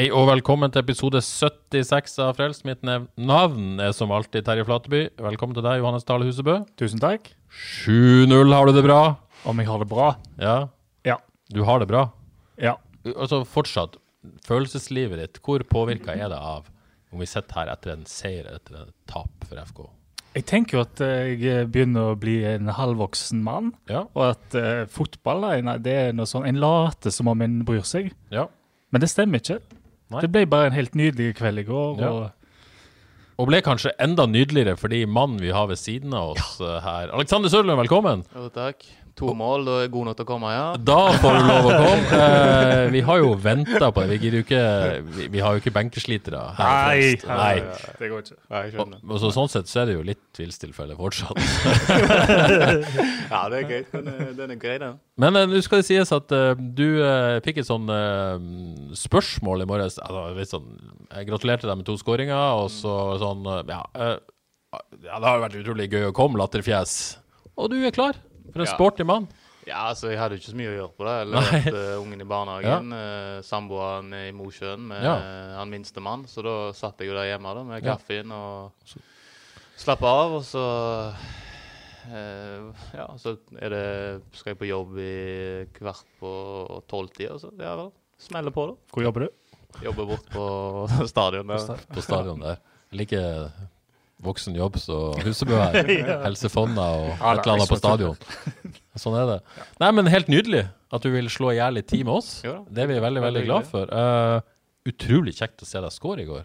Hei og velkommen til episode 76 av Frelst. Mitt navn er som alltid Terje Flateby. Velkommen til deg, Johannes Dale Husebø. Tusen takk. 7-0, har du det bra? Om jeg har det bra? Ja, Ja. du har det bra? Ja. Altså fortsatt, følelseslivet ditt, hvor påvirka er det av om vi sitter her etter en seier etter et tap for FK? Jeg tenker jo at jeg begynner å bli en halvvoksen mann, Ja, og at uh, fotball nei, det er noe sånn En later som om en bryr seg, ja. men det stemmer ikke. Nei. Det ble bare en helt nydelig kveld i går. Ja. og Og ble kanskje enda nydeligere fordi mannen vi har ved siden av oss eh, her Alexander Sørlund, velkommen! Jo, takk. To mål, da er jeg god nok til å komme, ja. Da får du lov å komme. Eh, vi har jo venta på det. Vi, gir jo ikke, vi, vi har jo ikke benkeslitere her. Nei. Nei. det går ikke. Nei, Og, og så, sånn sett så er det jo litt tvilstilfelle fortsatt. Ja, det er greit. Den er, den er grei, den. Men eh, nå skal det sies at uh, du uh, fikk et sånn uh, spørsmål i morges. Altså, sånn, jeg gratulerte deg med to skåringer, og så sånn ja, ja, det har jo vært utrolig gøy å komme, latterfjes. Og du er klar for en Ja. sporty mann. Ja, altså, jeg hadde ikke så mye å gjøre på det. Jeg at uh, ungen i barnehagen. Uh, Samboeren i Mosjøen med Ja. uh, han minste mann. Så da satt jeg jo der hjemme da, med Ja. kaffen og slappa av. Og så uh, Ja, så er det, skal jeg på jobb i kvart på tolvtida, så ja vel. Smeller på, da. Hvor jobber du? Jobber bort på stadion der. på stadion der. Like voksen jobb så Husebø her. Helsefonna og et eller annet på stadion. Sånn er det. Nei, men helt nydelig at du vil slå i hjel litt tid med oss. Det er vi veldig, veldig glad for. Uh, utrolig kjekt å se deg score i går.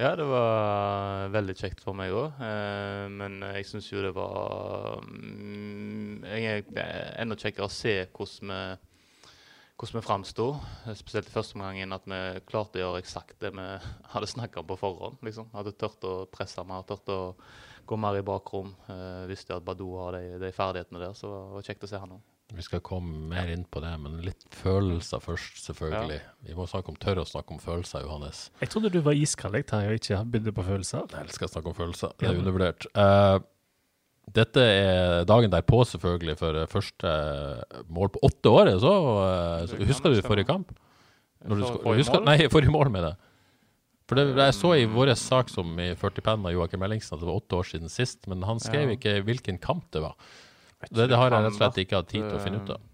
Ja, det var veldig kjekt for meg òg. men jeg syns jo det var mm, jeg, er enda kjekkere å se hvordan vi hvordan vi framsto, spesielt i første omgang, at vi klarte å gjøre eksakt det vi hadde snakka om på forhånd. liksom. Hadde tørt å presse mer, tørt å gå mer i bakrom. Uh, visste at Badou har de, de ferdighetene der, så det var kjekt å se han òg. Vi skal komme mer inn på det, men litt følelser først, selvfølgelig. Vi må snakke om tørre å snakke om følelser, Johannes. Jeg trodde du var iskald jeg, Terje, og ikke begynte på følelser. Jeg elsker å snakke om følelser. Det er undervurdert. Eh, dette er dagen derpå, selvfølgelig, for eh, første mål på åtte år. Så, eh, så, husker du forrige kamp? Når du forrige husker, mål? Nei, forrige mål med det. For det, jeg så i vår sak som i 40 penn av Joakim Ellingsen at det var åtte år siden sist, men han skrev ikke hvilken kamp det var. Det, det har jeg rett og slett ikke hatt tid til å finne ut av.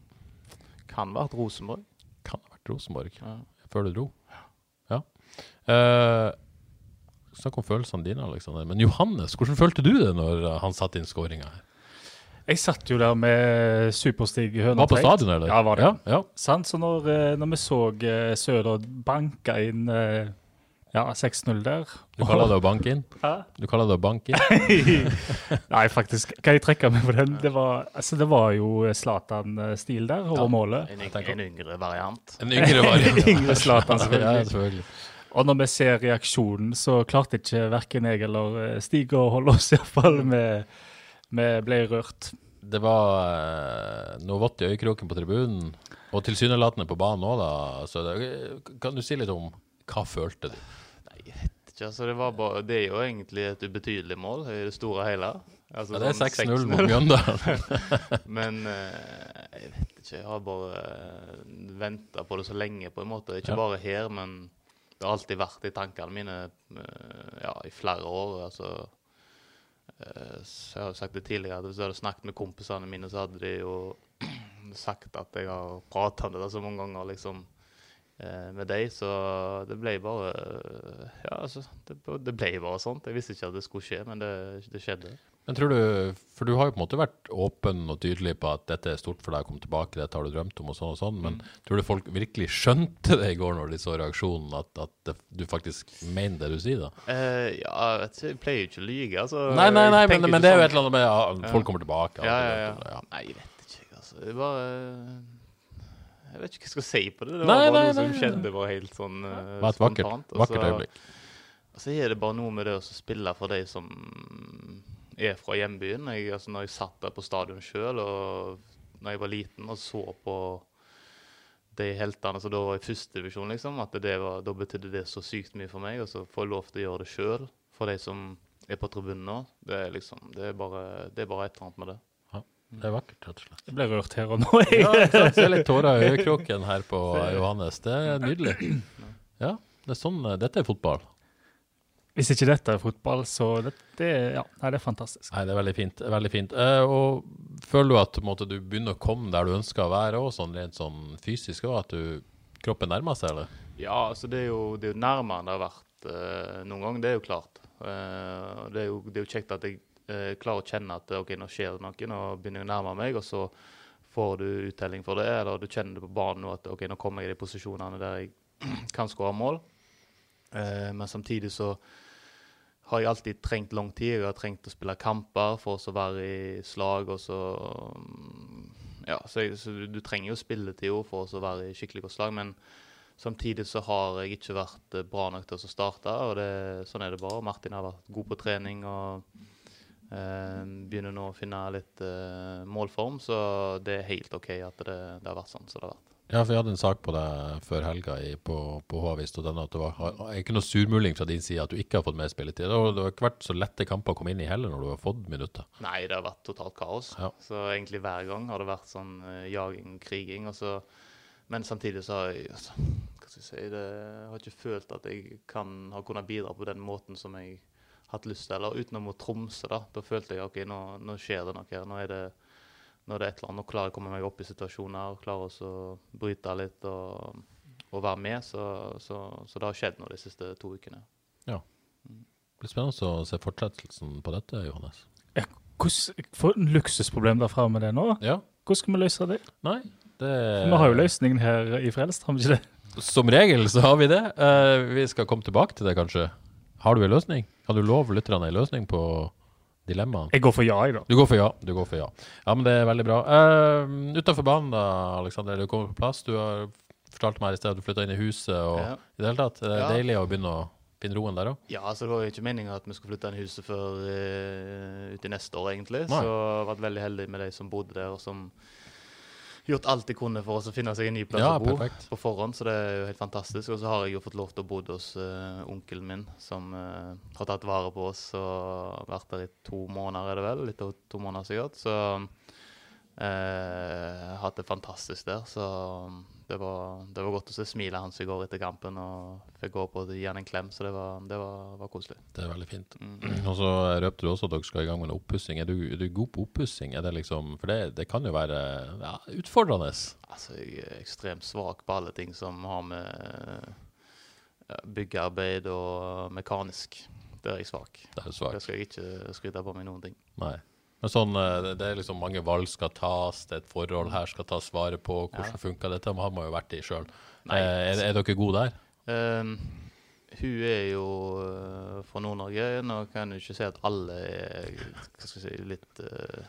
Kan vært Rosenborg. Kan ha vært Rosenborg, Ja. før du dro. Ja. Uh, Snakk om følelsene dine, Alexander. Men Johannes, hvordan følte du det når uh, han satte inn skåringa her? Jeg satt jo der med Superstig Høna Var på stadion, eller? Ja, var det. Ja, ja. Så når, eh, når vi så eh, Søder banke inn eh, ja, 6-0 der Du kaller det å banke inn? Hæ? Du kaller det å banke inn? Nei, faktisk. Kan jeg trekke meg på den? Det var, altså, det var jo Zlatan-stil der over målet. En, en yngre variant. En yngre variant. Yngre Zlatan, ja, selvfølgelig. Og når vi ser reaksjonen, så klarte ikke verken jeg eller eh, Stig å holde oss, iallfall. Vi, vi ble rørt. Det var uh, noe vått i øyekroken på tribunen, og tilsynelatende på banen òg, da. Så det, kan du si litt om hva følte du? Ikke, altså det, var bare, det er jo egentlig et ubetydelig mål i det store og hele. Altså Ja, det er sånn 6-0 mot Mjøndalen. Men eh, jeg vet ikke. Jeg har bare venta på det så lenge, på en måte. Ikke Ja. bare her, men det har alltid vært i tankene mine eh, ja, i flere år. altså eh, Jeg har sagt det tidligere, hvis jeg hadde snakket med kompisene mine, så hadde de jo sagt at jeg har pratet om det så mange ganger liksom eh, med deg, så det ble bare Ja, altså, det ble bare sånt. Jeg visste ikke at det skulle skje, men det, det skjedde. Men tror du, For du har jo på en måte vært åpen og tydelig på at dette er stort for deg å komme tilbake, dette har du drømt om og sånn og sånn, men tror du folk virkelig skjønte det i går når de så reaksjonen, at, at det, du faktisk mener det du sier, da? Uh, ja, jeg pleier jo ikke å lyge. Altså, Nei, nei, nei, men, men det er jo sånn- et eller annet med ja, folk kommer tilbake. Ja, ja, ja. ja. Nei, jeg vet ikke, altså. Det var Jeg vet ikke hva jeg skal si på det. Det Nei, var bare nei, noe som skjedde var helt sånn uh, Det var et vakkert, vakkert øyeblikk. Og så er det bare noe med det å spille for de som er fra hjembyen. Jeg, altså, når jeg satt der på stadion sjøl, når jeg var liten og så på de heltene som da var i førstedivisjon, liksom, at det var, da betydde det så sykt mye for meg. Og så får jeg lov til å gjøre det sjøl for de som er på tribunen nå. Det er liksom, det er bare, det er bare et eller annet med det. Det er vakkert, rett og slett. Jeg ble rørt her og nå. jeg. Ja, jeg ser litt tårer i øyekroken her på Johannes. Det er nydelig. Ja, det er sånn, dette er fotball. Hvis ikke dette er fotball, så det, det, ja, nei, det er fantastisk. Nei, det er veldig fint. veldig fint. Eh, og føler du at på en måte, du begynner å komme der du ønsker å være, også, sånn rent sånn fysisk Også, At du, kroppen nærmer seg, eller? Ja, altså det er jo, det er jo nærmere enn det har vært eh, noen gang, det er jo klart. Eh, det, er jo, det er jo kjekt at jeg eh, klarer å kjenne at ok, nå skjer det noe, nå begynner jeg å nærme meg, og så får du uttelling for det, eller du kjenner det på banen nå at ok, nå kommer jeg i de posisjonene der jeg kan skåre mål. Eh, men samtidig så har jeg alltid trengt lang tid. Jeg har trengt å spille kamper for å være i slag. og så... mm, Ja, så, jeg, så du, trenger jo spilletid jo for å være i skikkelig godt slag, men samtidig så har jeg ikke vært eh, bra nok til å starte, og det, sånn er det bare. Martin har vært god på trening og eh, begynner nå å finne litt eh, målform, så det er helt OK at det, det har vært sånn som det har vært. Ja, for jeg hadde en sak på deg før helga i, på, på denne, at det var ikke noe surmuling fra din side at du ikke har fått mer spilletid. Det har, ikke vært så lette kamper å komme inn i heller når du har fått minutter. Nei, det har vært totalt kaos. Ja. Så egentlig hver gang har det vært sånn eh, jaging, kriging. Og så, men samtidig så har jeg altså, Hva skal jeg si det, Jeg har ikke følt at jeg kan ha kunnet bidra på den måten som jeg har hatt lyst til. Eller utenom å tromse, da. Da følte jeg OK, nå, nå skjer det noe her. Nå er det, nå er et eller annet. og klarer å komme meg opp i situasjoner og klarer også å bryte litt og, og være med. Så, så, så det har skjedd nå de siste to ukene. Ja. Det blir spennende å se fortsettelsen på dette, Johannes. Ja, for en luksusproblem der framme det nå. Ja, Hvordan skal vi løse det? nei, det Vi har jo løsningen her i Frelst, har vi ikke det? Som regel så har vi det. Uh, vi skal komme tilbake til det, kanskje. Har du en løsning? Kan du love lytterne en løsning på dilemmaene? Jeg går for ja, jeg, da. Du går for ja. du går for ja. Ja, men det er veldig bra. Uh, Utafor banen, da, Aleksander. Du kommer på plass. Du har fortalt meg her i sted at du flytta inn i huset. og Ja. i det hele tatt. Det er Ja. deilig å begynne å finne roen der òg. Ja, altså Det var jo ikke meninga at vi skulle flytte inn i huset før uh, ut i neste år, egentlig. Nei. Så jeg har vært veldig heldig med de som bodde der, og som gjort alt de kunne for å finne seg en ny plass Ja, å bo perfekt. på forhånd. Så det er jo helt fantastisk. Og så har jeg jo fått lov til å bo hos uh, onkelen min, som uh, har tatt vare på oss og vært der i to måneder, er det vel? Litt over to måneder sikkert. Så uh, hatt det fantastisk der. Så det var, det var godt å se smilet hans i går etter kampen, og fikk gå opp og gi han en klem. Så det var, det var, var koselig. Det er veldig fint. Mm. Og så røpte du også at dere skal i gang med en oppussing. Er, du- er du god på oppussing? Liksom For det, det kan jo være ja, utfordrende. Altså, jeg er ekstremt svak på alle ting som har med byggearbeid og mekanisk. Der er jeg svak. Det er svak. Det skal jeg ikke skryte på meg noen ting. Nei. Men sånn, eh, det, det er liksom mange valg skal tas, det er et forhold her skal tas vare på. Hvordan Ja. funker dette? har man jo vært i sjøl. Eh, er, er dere gode der? Um, hun er jo eh, fra Nord-Norge. Nå kan jeg ikke si at alle er si, litt uh,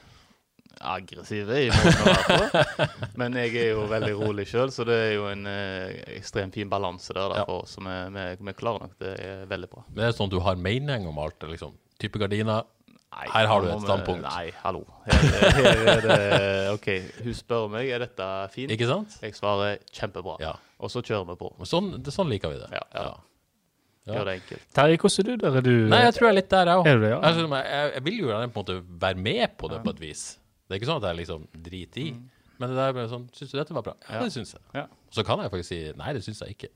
aggressive i måten å være på. Men jeg er jo veldig rolig sjøl, så det er jo en eh, ekstremt fin balanse der. Ja. for oss, så vi, vi, vi klarer nok det er veldig bra. Men er sånn at du har mening om alt? liksom? Type gardiner? Her har du et standpunkt. Nei, hallo. Her, her er det OK, hun spør meg er dette fint. Ikke sant? Jeg svarer kjempebra. Ja. Og så kjører vi på. Sånn, det, sånn liker vi det. Ja, ja. Ja. Gjør det enkelt. Terje, hvordan er du der? Er du Nei, jeg tror jeg er litt der, jeg òg. Er du det, ja? Jeg, jeg, jeg vil jo gjerne på en måte være med på det på et vis. Det er ikke sånn at jeg liksom driter i. Men det der ble sånn Syns du dette var bra? Ja, Mm. Det syns jeg. Ja. Så kan jeg faktisk si nei, det syns jeg ikke.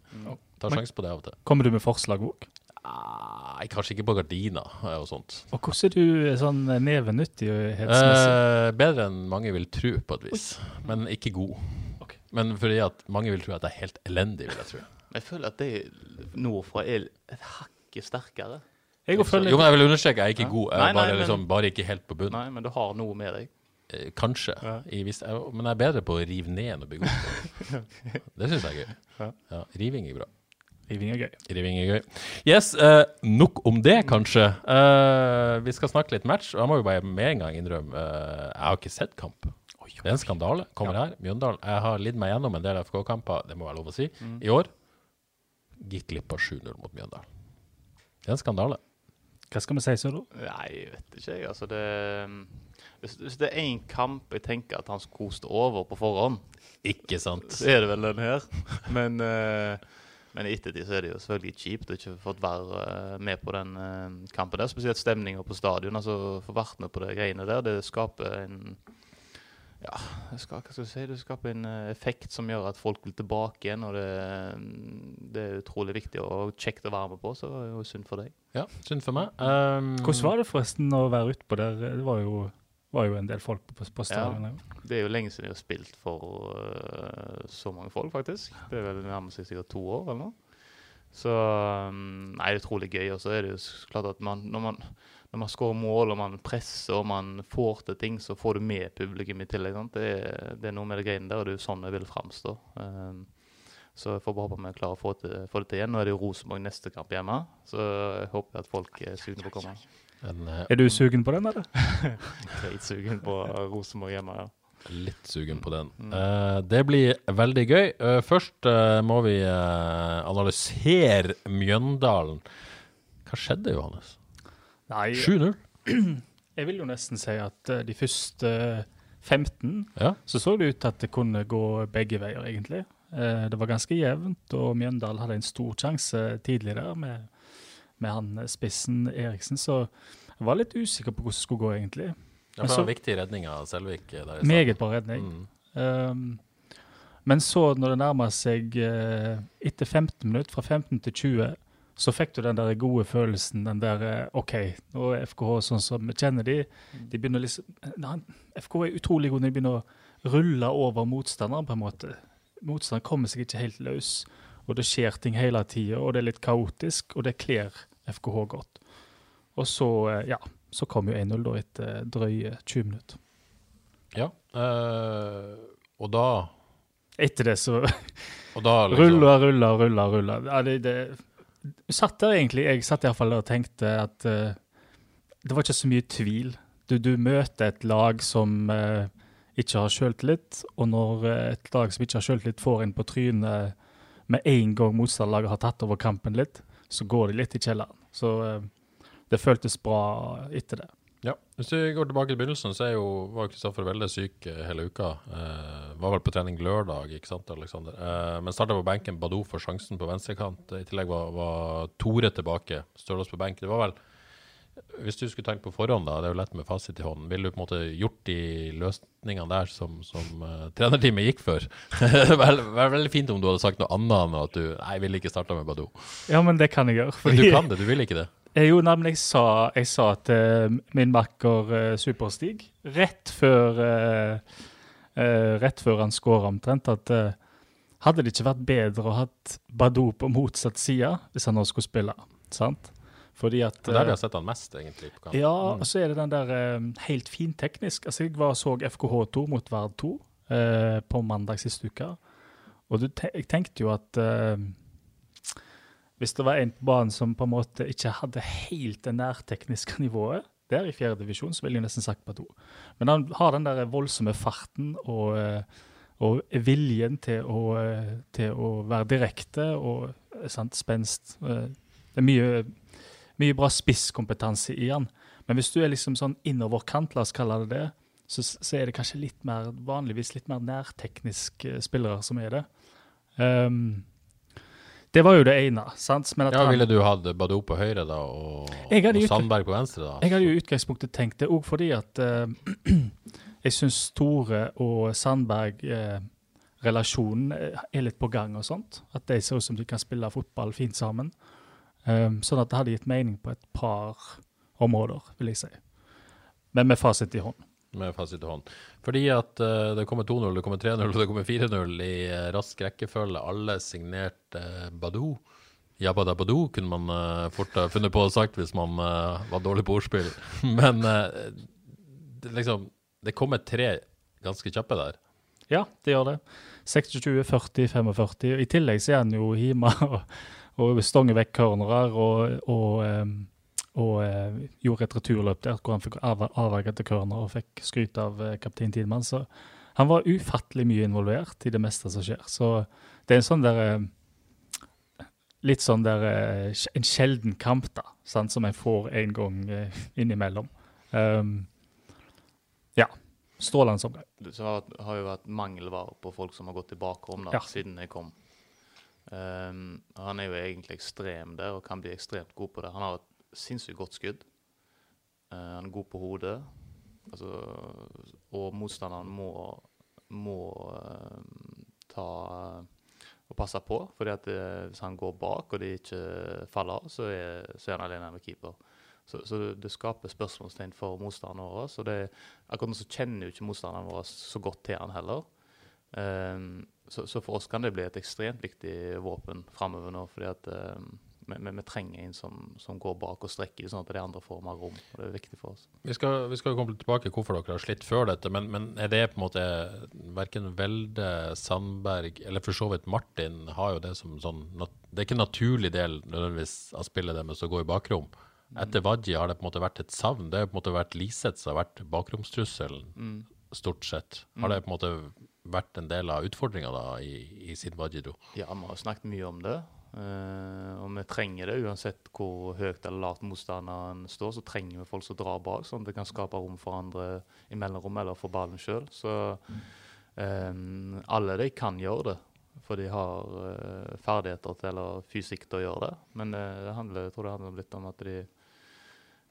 Ta Men- sjanse på det av og til. Kommer du med forslag òg? Nei, kanskje ikke på gardiner eh, og sånt. Og hvordan er du sånn nevenyttighetsmessig? Eh, bedre enn mange vil tro, på et vis. Men ikke god. Okay. Men fordi at mange vil tro at jeg er helt elendig, vil jeg tro. Jeg føler at det nordfra er et hakket sterkere. Jeg Jo, men jeg vil understreke, jeg er ikke Ja. god. Jeg Nei, er nei, bare, men- liksom, bare ikke helt på bunnen. Nei, men du har noe med deg. Eh, Kanskje. Ja. I jeg, men jeg er bedre på å rive ned enn å bygge opp. Det syns jeg er gøy. Ja. Ja, riving er bra. Riving er gøy. Riving er gøy. Yes, uh, nok om det, kanskje. Uh, vi skal snakke litt match. og Jeg må jo bare med en gang innrømme uh, jeg har ikke sett kamp. Det er en skandale. Kommer her, Mjøndalen. Jeg har lidd meg gjennom en del FK-kamper, det må være lov å si. I år gikk glipp av 7-0 mot Mjøndalen. Det er en skandale. Hva skal vi si så. Nei, jeg vet ikke, jeg. Altså, det hvis, hvis det er én kamp jeg tenker at han skulle stå over på forhånd, Ikke sant? så er det vel den her. Men, eh, men i ettertid så er det jo selvfølgelig kjipt å ikke fått være eh, med på den eh, kampen der. Spesielt stemninga på stadion. altså Få vært med på de greiene der. Det skaper en ja, skal, hva skal jeg si, det skaper en eh, effekt som gjør at folk vil tilbake igjen. og Det, det er utrolig viktig og kjekt å være med på, så det er jo synd for deg. Ja, synd for meg. Um, Hvordan var det forresten å være utpå der? Det var jo, var jo en del folk på, på stadionet. Det er jo lenge siden jeg har spilt for uh, så mange folk, faktisk. Det er vel nærmest sikkert to år eller noe. Så um, Nei, det er utrolig gøy. Og så er det jo klart at man, når man når man skårer mål og man presser og man får til ting, så får du med publikum i tillegg. Sant? Det, er, det er noe med det greiene der, og det er jo sånn jeg vil framstå. Um, så jeg får bare håpe vi klarer å få, til, få det til igjen. Nå er det jo Rosenborg neste kamp hjemme, så jeg håper at folk er sugne på å komme. Men, uh, Er du sugen på den, eller? Greit sugen på Rosenborg hjemme, ja. Litt sugen på den. Mm. Uh, det blir veldig gøy. Uh, først uh, må vi analysere Mjøndalen. Hva skjedde, Johannes? 7-0? jeg vil jo nesten si at de første 15 Ja. så så det ut til at det kunne gå begge veier, egentlig. Det var ganske jevnt, og Mjøndalen hadde en stor sjanse tidlig der med, med han spissen Eriksen, så jeg var litt usikker på hvordan det skulle gå, egentlig. Ja, for det var en viktig redning av Selvik. eh, Der i Meget bra redning. Mm. Um, men så, når det nærmer seg uh, etter 15 minutter, fra 15 til 20, så fikk du den der gode følelsen, den der eh, OK, nå er FKH sånn som vi kjenner de. De begynner liksom Nei, FKH er utrolig gode når de begynner å rulle over motstanderen, på en måte. Motstanderen kommer seg ikke helt løs, og det skjer ting hele tida, og det er litt kaotisk, og det kler FKH godt. Og så, ja, så kom jo 1-0 da etter drøye 20 minutter. Ja. øh, og da Etter det så Og da liksom, Rulla, rulla, rulla, rulla. Ja, det, det, satt der egentlig, jeg satt iallfall og tenkte at uh, det var ikke så mye tvil. Du, du møter et lag som uh, ikke har sjøltillit, og når uh, et lag som ikke har sjøltillit, får en på trynet med en gang motstanderlaget har tatt over kampen litt, så går de litt i kjelleren. Så eh, det føltes bra etter det. Ja. Hvis vi går tilbake til begynnelsen, så jo, var Kristoffer veldig syk eh, hele uka. Eh, var vel på trening lørdag, ikke sant, Alexander? Eh, men starta på benken. Badou for sjansen på venstrekant. I tillegg var, var Tore tilbake. Stølås på benk. Det var vel Hvis du skulle tenkt på forhånd, da, det er jo lett med fasit i hånden, ville du på en måte gjort de løsningene der som, som uh, trenerteamet gikk for? det var veldig fint om du hadde sagt noe annet enn at du Nei, jeg ville ikke starta med Badou. Ja, men det kan jeg gjøre. Fordi... du kan det, du vil ikke det? Eh, Jo, nemlig jeg sa, jeg sa til min makker eh, Superstig rett før eh, eh, Rett før han skåra omtrent, at eh, hadde det ikke vært bedre å hatt Badou på motsatt side hvis han nå skulle spille? Sant? Fordi at Det er der vi eh, har sett han mest, egentlig. på kampen. Ja, og så er det den der eh, helt finteknisk. Altså, jeg var og så FKH2 mot Verd 2 eh, på mandag siste uke. Og du, te jeg tenkte jo at eh, hvis det var en på banen som på en måte ikke hadde helt det nærtekniske nivået, der i fjerde divisjon, så ville jeg nesten sagt Badou. Men han har den der voldsomme farten og, eh, og viljen til å, eh, til å være direkte og eh, sant, spenst. Det er mye mye bra spisskompetanse i han. Men hvis du er liksom sånn innoverkant, la oss kalle det det, så, så er det kanskje litt mer, vanligvis litt mer nærteknisk spillere som er det. Ehm, det var jo det ene, sant? Ja, Ville du hatt Badou på høyre da, og, og. Sandberg på venstre? da? jeg hadde jo utgangspunktet tenkt det òg fordi at uh, jeg syns Tore og Sandberg-relasjonen er litt på gang og sånt. At de ser ut som de kan spille fotball fint sammen. Um, sånn at det hadde gitt mening på et par områder, vil jeg si. Men med fasit i hånd. Med fasit i hånd. Fordi at uh, det kommer 2-0, det kommer 3-0 og det kommer 4-0 i uh, rask rekkefølge. Alle signert uh, Badou Jabba da Badou kunne man uh, fort ha funnet på å sagt hvis man eh, var dårlig på ordspill. Men eh, det, liksom, det kommer tre ganske kjappe der. Ja, det gjør det. 26, 40, 45. I tillegg så er han jo Hima og, og stanger vekk cornerer og, og, eh, og eh, gjorde et returløp der hvor han fikk avverget til corner og fikk skryt av eh, kaptein Tidemann. Så han var ufattelig mye involvert i det meste som skjer. Så det er en sånn der eh, Litt sånn der eh, En sjelden kamp, da, sant, som en får en gang eh, innimellom. Um, ja. Strålende omgang. Det har, jo vært mangelvare på folk som har gått i bakrom da, Ja. siden jeg kom. Um, han er jo egentlig ekstrem der og kan bli ekstremt god på det. Han har et sinnssykt godt skudd. Eh, han er god på hodet. Altså, og motstanderen må, må eh, ta og passe på. fordi at eh, hvis han går bak og de ikke faller av, så så er han alene med keeper. Så, så det, skaper spørsmålstegn for motstanderen vår. Så det, akkurat nå så kjenner jo ikke motstanderen vår så godt til han heller. Um, så, så for oss kan det bli et ekstremt viktig våpen framover nå. fordi at ehm, vi, vi, vi trenger en som, som går bak og strekker, sånn at de andre får mer rom. og Det er viktig for oss. Vi skal, vi skal komme tilbake til hvorfor dere har slitt før dette, men, men er det på en måte Verken Velde, Sandberg eller for så vidt Martin har jo det som sånn Det er ikke en naturlig del nødvendigvis av spillet deres å gå i bakrom. Etter Wadji har det på en måte vært et savn. Det har på en måte vært Liseth som har vært bakromstrusselen, stort sett. Har det på en måte vært en del av utfordringa i, i sin Wadji dro? Ja, vi har snakket mye om det. Eh, og vi trenger det uansett hvor høyt eller lavt motstanderen står. Så trenger vi folk som drar bak, sånn at det kan skape rom for andre i mellomrommet eller for ballen sjøl. Så um, alle de kan gjøre det, for de har uh, ferdigheter til eller fysikk til å gjøre det. Men uh, det handler, jeg tror det handler litt om at de,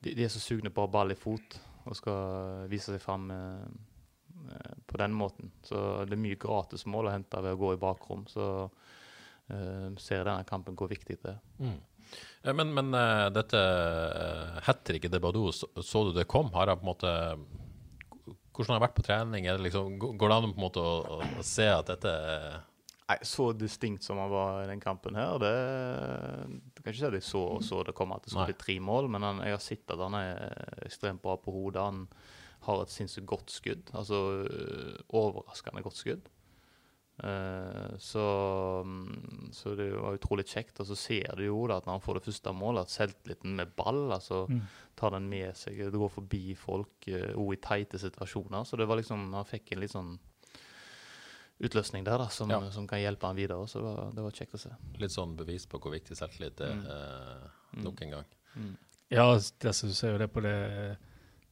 de, de er så sugne på å ha ball i fot og skal vise seg fram på den måten. Så det er mye gratis mål å hente ved å gå i bakrom. Så ser denne kampen hvor viktig det er. Mm. Men, men uh, dette hat tricket til Badou, så, så du det kom? Har han på en måte Hvordan har han vært på trening? Er det liksom, går det an på en måte å, å, å se at dette Nei, Så distinkt som han var i den kampen her, det, det kan ikke si at jeg så, så det komme at det skulle bli tre mål, men han, jeg har sett at han er ekstremt bra på hodet. Han har et sinnssykt godt skudd, altså overraskende godt skudd. Eh, så, mm, så det var utrolig kjekt. Og så ser du jo da at når han får det første målet, at selvtilliten med ball altså tar den med seg. Det går forbi folk òg i teite situasjoner. Så det var liksom, han fikk en litt sånn utløsning der da, som, Ja. som kan hjelpe han videre. Så det var, det var kjekt å se. litt sånn bevis på hvor viktig selvtillit er eh, nok en gang? Ja, det som du ser jo det på det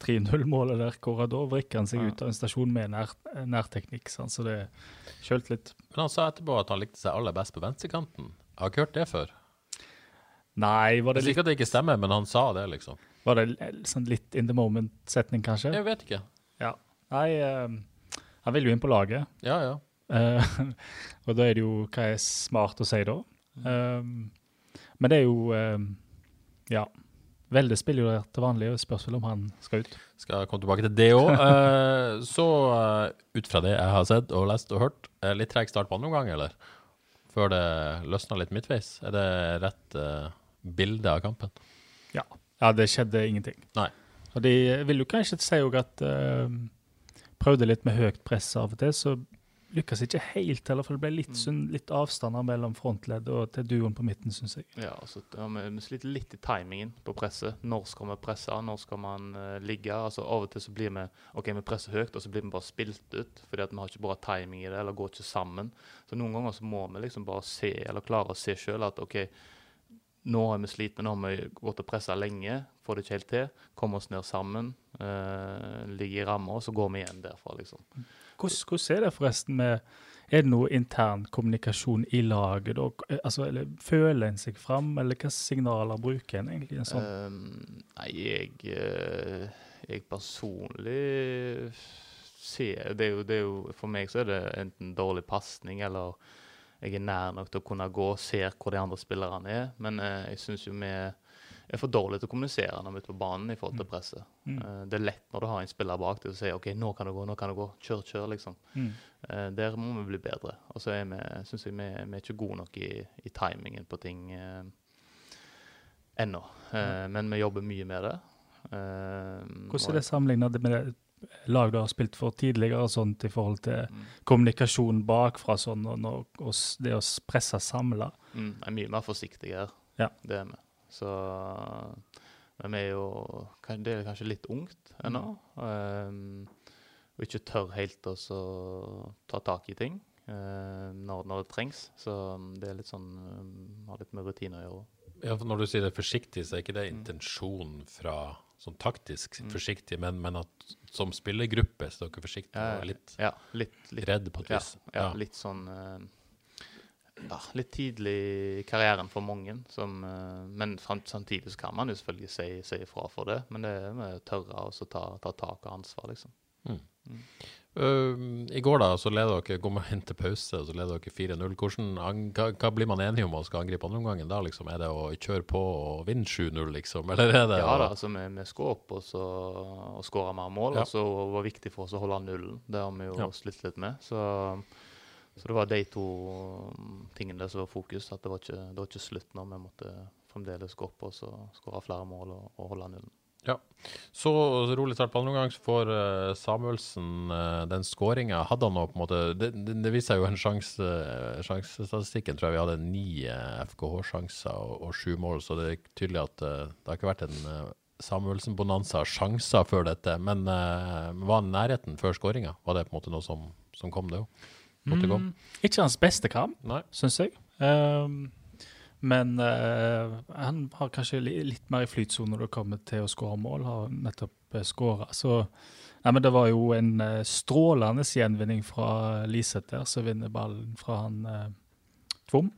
3-0-målet der, hvor da vrikker han seg ut av en stasjon med nær, nærteknikk. Sånn, Så det kjølt litt. Men han sa etterpå at han likte seg aller best på venstrekanten. Jeg har ikke hørt det før. Nei, var det litt, liker at det ikke stemmer, men han sa det, liksom. var det sånn litt in the moment-setning, kanskje? Jeg vet ikke. Ja. Nei, eh, han vil jo inn på laget. Ja, ja. Uh, og da er det jo hva er smart å si da. Um, men det er jo eh, Ja. Velde spiller jo der til vanlig, og spørs vel om han skal ut. Skal komme tilbake til det òg. Eh, så eh, ut fra det jeg har sett og lest og hørt, eh, litt treg start på andre omgang, eller? Før det løsna litt midtveis? Er det rett bilde av kampen? Ja. ja, det skjedde ingenting. Nei. Og de vil jo kanskje si òg at uh, Prøvde litt med høyt press av og til, så lykkes ikke helt heller, for det ble litt, sånn, litt avstander mellom frontledd og til duoen på midten, syns jeg. Ja, altså, vi, sliter litt i timingen på presset. Når skal vi presse? Når skal man uh, ligge? Altså Av og til så blir vi ok, vi presser høyt, og så blir vi bare spilt ut. Fordi at vi har ikke bra timing i det, eller går ikke sammen. Så noen ganger så må vi liksom bare se, eller klare å se sjøl at OK, nå er vi slitne, nå har vi gått og pressa lenge, får det ikke helt til. Kommer oss ned sammen, eh, ligger i ramma, og så går vi igjen derfra, liksom. Hvordan, hvordan er det forresten med Er det noe intern kommunikasjon i laget? Altså, Føler en seg fram, eller hvilke signaler bruker en egentlig? en sånn? Um, nei, jeg, eh, jeg personlig ser det er, jo, det er jo For meg så er det enten dårlig pasning eller jeg er nær nok til å kunne gå og se hvor de andre spillerne er. Men eh, jeg syns jo vi er for dårlig til å kommunisere når vi er ute på banen i forhold til presset. Eh, det er lett når du har en spiller bak deg og sier OK, nå kan du gå, nå kan du gå. Kjør, kjør, liksom. Mm. Eh, der må vi bli bedre. Og så syns jeg vi, vi er ikke gode nok i, i timingen på ting. Eh, ennå. Mm. men vi jobber mye med det. Hvordan er det sammenlignet med det lag du har spilt for tidligere, sånt i forhold til Mm. kommunikasjon bakfra sånn, og, og det å presse samla? Mm, er mye mer forsiktige her. Ja. Det er vi. Så Men vi er jo Det er kanskje litt ungt ennå. Um, og ikke tør helt å ta tak i ting uh, når, når det trengs. Så um, det er litt sånn um, Har litt med rutine å gjøre. Ja, for når du sier det forsiktig, så er ikke det intensjonen fra sånn taktisk forsiktig, men, men at som spillergruppe så er dere forsiktige og litt Ja, litt, litt redd på et ja, vis. ja, litt sånn eh, ja, Litt tidlig i karrieren for mange. Som, eh, men samtidig så kan man jo selvfølgelig si, si ifra for det. Men det er med å tørre å ta, ta tak og ansvar, liksom. Uh, I går da, så leder dere, går man inn til pause, og så leder dere 4-0. Hvordan, hva, hva blir man enige om å skal angripe andre omgangen da? liksom? Er det å kjøre på og vinne 7-0, liksom? Eller er det Ja da, altså vi, vi skal opp og, så, og skåre mer mål. Ja. Og så var det viktig for oss å holde nullen. Det har vi jo Ja. slitt litt med. Så, så det var de to mm, tingene som var fokus. At det var ikke, det var ikke slutt nå. Vi måtte fremdeles gå opp og skåre flere mål og, og holde nullen. Ja. Så rolig start på andre omgang, så får eh, Samuelsen eh, den skåringa. Hadde han nå på en måte Det, det, det viser jo en sjanse uh, Sjansestatistikken tror jeg vi hadde ni FKH-sjanser og, og sju mål, så det er tydelig at eh, det har ikke vært en Samuelsen-bonanza sjanser før dette. Men eh, var nærheten før skåringa? Var det på en måte noe som, som kom, det òg? Mm, ikke hans beste kamp, syns jeg. Um, men uh, han har kanskje li, litt mer i flytsone når det kommer til å skåre mål. Har nettopp uh, skåra. Så nei, men det var jo en uh, strålende gjenvinning fra Liseth som vinner ballen fra han uh, Tvom.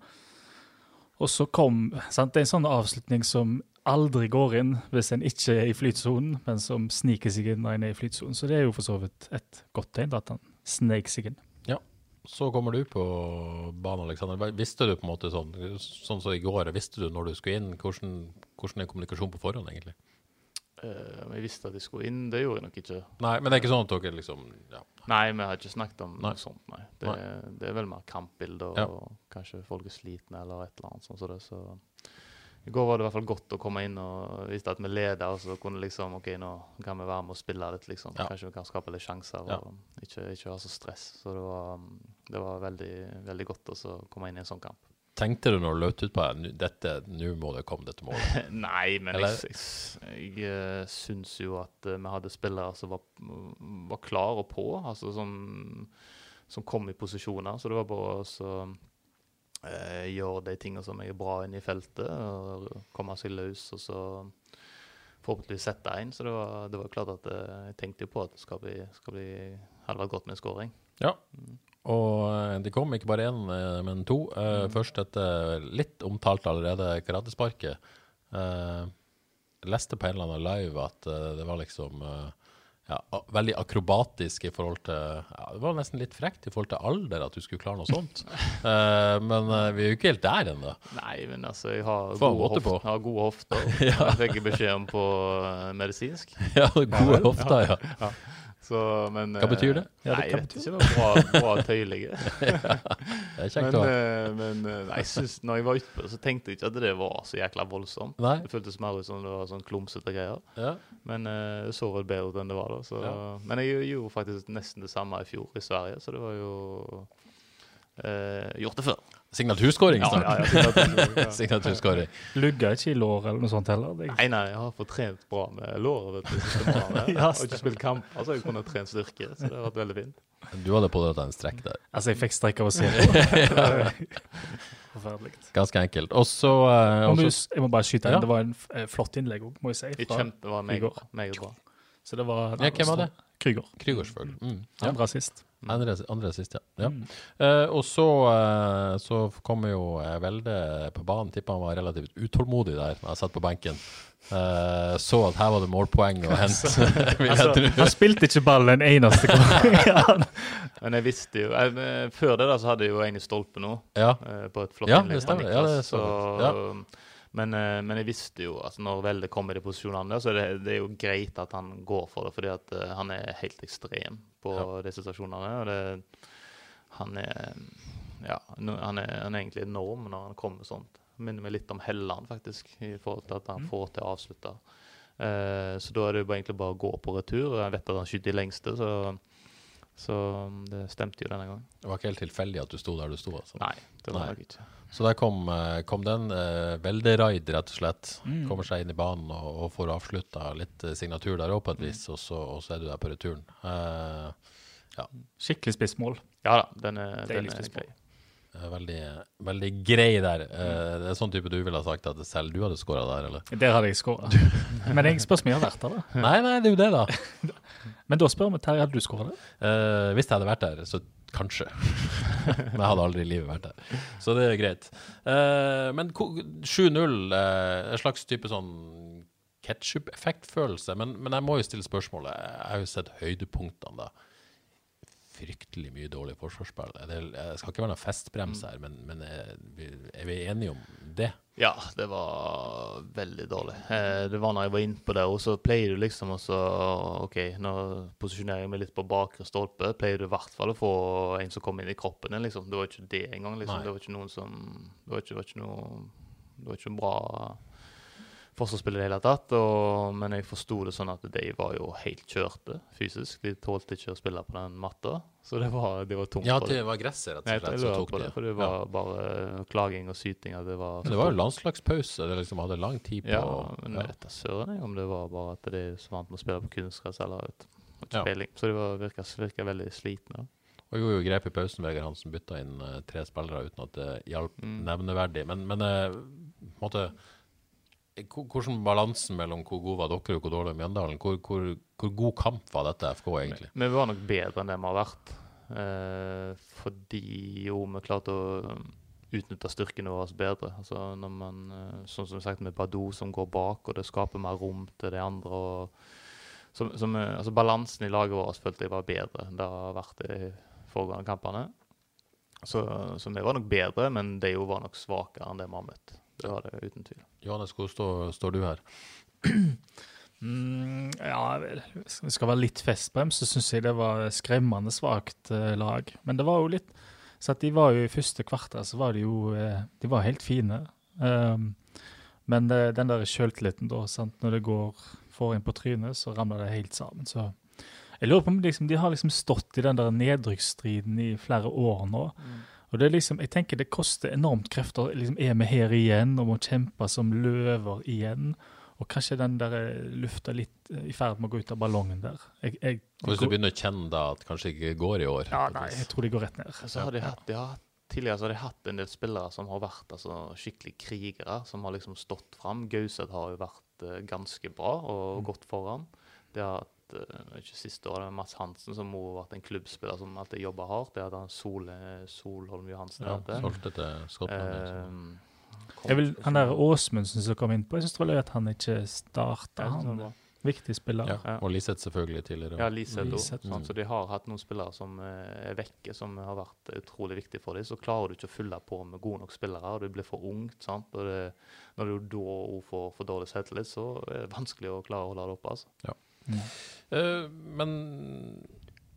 Og så kom sant, Det er en sånn avslutning som aldri går inn hvis en ikke er i flytsonen, men som sniker seg inn når en er i flytsonen. Så det er jo for så vidt et godt tegn at han snek seg inn. Så kommer du på banen, Alexander. Visste du på en måte sånn sånn som i går, visste du når du skulle inn? Hvordan, hvordan er kommunikasjonen på forhånd, egentlig? Uh, om jeg visste at jeg skulle inn, det gjorde jeg nok ikke. Nei, men det er ikke sånn at dere liksom ja. Nei, vi har ikke snakket om Nei. noe sånt, nei. Det, det er vel mer kampbilder, og kanskje folk er slitne eller et eller annet sånt. Så det, så I går var det i hvert fall godt å komme inn og vise at vi leder, og så kunne liksom OK, nå kan vi være med og spille litt, liksom. Ja. Kanskje vi kan skape litt sjanser Ja. og ikke, ikke ha så stress. Så det var, det var veldig, veldig godt å komme inn i en sånn kamp. Tenkte du når du løp ut på deg dette, nå må det komme dette målet? Nei, men Eller? jeg, jeg, jeg eh, syns jo at eh, vi hadde spillere som var, var klare og på, altså som, som kom i posisjoner. Så det var bare å så, eh, gjøre de tingene som er bra inne i feltet, og komme seg løs, og så forhåpentligvis sette en. Så det var, det var klart at eh, jeg tenkte på at det skal bli, skal bli, hadde vært godt med en skåring. Ja. Og eh, det kom ikke bare én, eh, men to. Mm. Først dette litt omtalt allerede karatesparket. Leste på en eller annen live at det var liksom ja, veldig akrobatisk i forhold til ja, Det var nesten litt frekt i forhold til alder at du skulle klare noe sånt. uh, men uh, vi er jo ikke helt der ennå. Nei, men altså, jeg har gode, hofter. har gode hofter. Jeg fikk beskjed om på eh, medisinsk. Ja, gode hofter, ja. Så, men, Hva betyr det? Ja, det nei, kan jeg vet ikke. Det var bra, bra. Det er kjekt Men, eh, men eh, nei, jeg synes, når jeg var ute, så tenkte jeg ikke at det var så jækla voldsomt. Nei. Det føltes mer ut som det var sånn klumsete greier. Ja. Men eh, det så vel bedre ut enn det var da. Så. Ja. Men jeg gjorde faktisk nesten det samme i fjor i Sverige, så det var jo eh, gjort det før. Signaturskåring Ja, snart. ja, ja, signatur- ja. Signaturskåring. Lugga ikke i lår eller noe sånt heller. Det, Nei, nei, jeg har fått trent bra med låret. vet du. Jeg har ikke spilt kamp, altså jeg kunne trent styrke. Så det har vært veldig fint. Du hadde pådratt deg en strekk der. altså, jeg fikk strekk av å se på. Forferdelig. Ganske enkelt. Og så jo- Jeg må bare skyte inn. Ja. Det var en eh, flott innlegg òg, må jeg si. Fra- kjempe var meget, meget bra. Så det var Ja, hvem var det? Krüger. Krüger, selvfølgelig. Mm. Ja. Andre sist. Andre, andre sist, ja. ja. Mm. Uh, og så, uh, så kommer jo eh, Velde på banen. Tipper han var relativt utålmodig der da jeg satt på benken. Uh, så at her var det målpoeng å hente. Altså, han spilte ikke ballen en eneste gang. Ja. Men jeg visste jo jeg, Før det da så hadde jeg jo en i stolpen òg, ja. på et flott Ja, innlegg det stemmer. Ja, det så så, jeg. Men, eh, men jeg visste jo at når Velde kommer i de posisjonene der, så det, det er jo greit at han går for det, fordi at eh, han er helt ekstrem på Ja. de situasjonene. Og det, han er ja, han er, han er egentlig enorm når han kommer sånt. Minner meg litt om Helland, faktisk, i forhold til at han får til å avslutte. Uh, så da er det jo egentlig bare å gå på retur. Jeg vet at han skyter de lengste, så, så det stemte jo denne gangen. Det var ikke helt tilfeldig at du sto der du sto? altså. Nei, det var Nei. ikke. Så der kom, eh, kom den. Uh, Velderaid, rett og slett. Mm. Kommer seg inn i banen og, og får avslutta litt eh, signatur der òg, på et vis. Og så, og så er du der på returen. Eh, Skikkelig spissmål. Ja da, den er, den er grei. eh, veldig, veldig grei der. Eh, det er sånn type du ville ha sagt at selv du hadde skåra der, eller? Der hadde jeg skåra. Men jeg spørs om jeg har vært der, da. Nei, nei, det er jo det, da. Men da spør vi Terje, hadde du skåra der? Eh, hvis jeg hadde vært der, så kanskje. Men jeg hadde aldri i livet vært der. Så det er greit. Eh, men 7-0, eh, en slags type sånn ketsjup-effektfølelse. Men, men jeg må jo stille spørsmålet. Jeg har jo sett høydepunktene, da. Fryktelig mye dårlig forsvarsspill. Det, skal ikke være noen festbrems her, men, men er, vi, er vi enige om det? Ja, det var veldig dårlig. Eh, det var når jeg var inne på det, og så pleier du liksom også OK, nå posisjonerer jeg meg litt på bakre stolpe. Pleier du i hvert fall å få en som kommer inn i kroppen din, liksom. Det var ikke det engang, liksom. Det var ikke noen som Det var ikke, var ikke noe Det var ikke bra forsvarsspill i det hele tatt. Og, men jeg forsto det sånn at de var jo helt kjørte fysisk. De tålte ikke å spille på den matta, så det var, det var tungt. Ja, det var gresset, rett Nei, og slett, som tok det, for det var bare klaging og syting. Det var, Men det var jo landslagspause. Det liksom hadde lang tid på ja, men ja. jeg søren om det var bare at de er så vant med å spille på kunstgress eller ut, ikke Ja. Så de var, virka, virka veldig slitne. Og gjorde jo grep i pausen, Vegard Hansen bytta inn eh, tre spillere uten at det hjalp Mm. nevneverdig. Men, men eh, på en måte eh, hvor- Hvordan balansen mellom hvor gode var dere og hvor dårlig Mjøndalen? Hvor, hvor, hvor god kamp var dette FK, egentlig? Vi var nok bedre enn det vi har vært. Eh, fordi jo vi klarte å utnytte styrkene våre bedre. Altså når man, eh, Sånn som sagt med Badou som går bak, og det skaper mer rom til de andre. og som, som, eh, altså Balansen i laget vårt følte jeg var bedre enn det har vært i foregående kampene. Så, så vi var nok bedre, men de var nok svakere enn det vi har møtt. Det var det uten tvil. Johannes, hvor står, står du her? Mm, ja, det vi skal være litt festbrems, så syns jeg det var skremmende svakt eh, lag. Men det var jo litt Så at de var jo i første kvarter, så var de jo eh, De var helt fine. Um, men det, den der sjøltilliten, da, sant, når det går får inn på trynet, så ramler det helt sammen. Så jeg lurer på om liksom, de har liksom stått i den der nedrykksstriden i flere år nå. Og det er liksom, jeg tenker det koster enormt krefter. liksom Er vi her igjen og må kjempe som løver igjen? Og kanskje den der eh, lufta litt eh, i ferd med å gå ut av ballongen der. Jeg, jeg, Hvis du begynner å kjenne da at kanskje ikke går i år? ja, nei, jeg tror de går rett ned. Så har de hatt, ja, tidligere så har de hatt en del spillere som har vært altså, skikkelig krigere, som har liksom stått fram. Gauseth har jo vært uh, ganske bra og gått foran. De har hatt, eh, ikke siste år, det var Mats Hansen som må ha vært en klubbspiller som alltid jobber hardt. Det hadde han Sol, Solholm Johansen. Ja, solgte til Skottland. liksom. Eh, Jeg vil, han der Åsmundsen som kom innpå, jeg syns trolig at han ikke starta. Ja, Han viktig spiller. ja. ja. Og Liseth selvfølgelig tidligere. Ja, Liseth òg. Liseth. Sånn, så de har hatt noen spillere som eh, er vekke, som har vært utrolig viktige for dem. Så klarer du ikke å fylle på med gode nok spillere, og du blir for ungt. sant? Og det, når du da òg får for dårlig selvtillit, så er det vanskelig å klare å holde det oppe. altså. Eh, men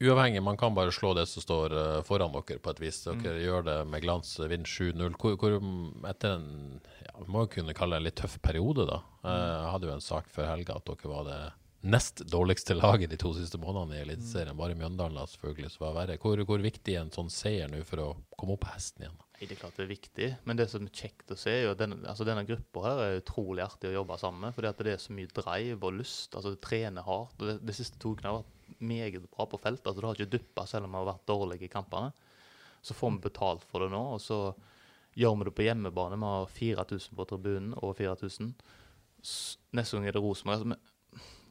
uavhengig, man kan bare slå det som står eh, foran dere på et vis. Dere gjør det med glans, vinner 7-0. Hvor, mm, etter en ja, må jo kunne kalle det en litt tøff periode, da. Eh, Jeg hadde jo en sak før helga at dere var det nest dårligste laget de to siste månedene i Eliteserien. Bare Mjøndalen selvfølgelig som var verre. Hvor, hvor viktig er en sånn seier nå for å komme opp på hesten igjen? Det er klart det er viktig, men det som er kjekt å se, er jo at denne, altså denne gruppa her er utrolig artig å jobbe sammen med. at det er så mye drive og lyst. altså det trener hardt. og det, De siste to ukene har vært meget bra på feltet. altså Du har ikke duppa selv om vi har vært dårlige i kampene. Så får vi betalt for det nå, og så gjør vi det på hjemmebane. Vi har 4000 på tribunen, over 4000. Neste gang er det Rosenborg.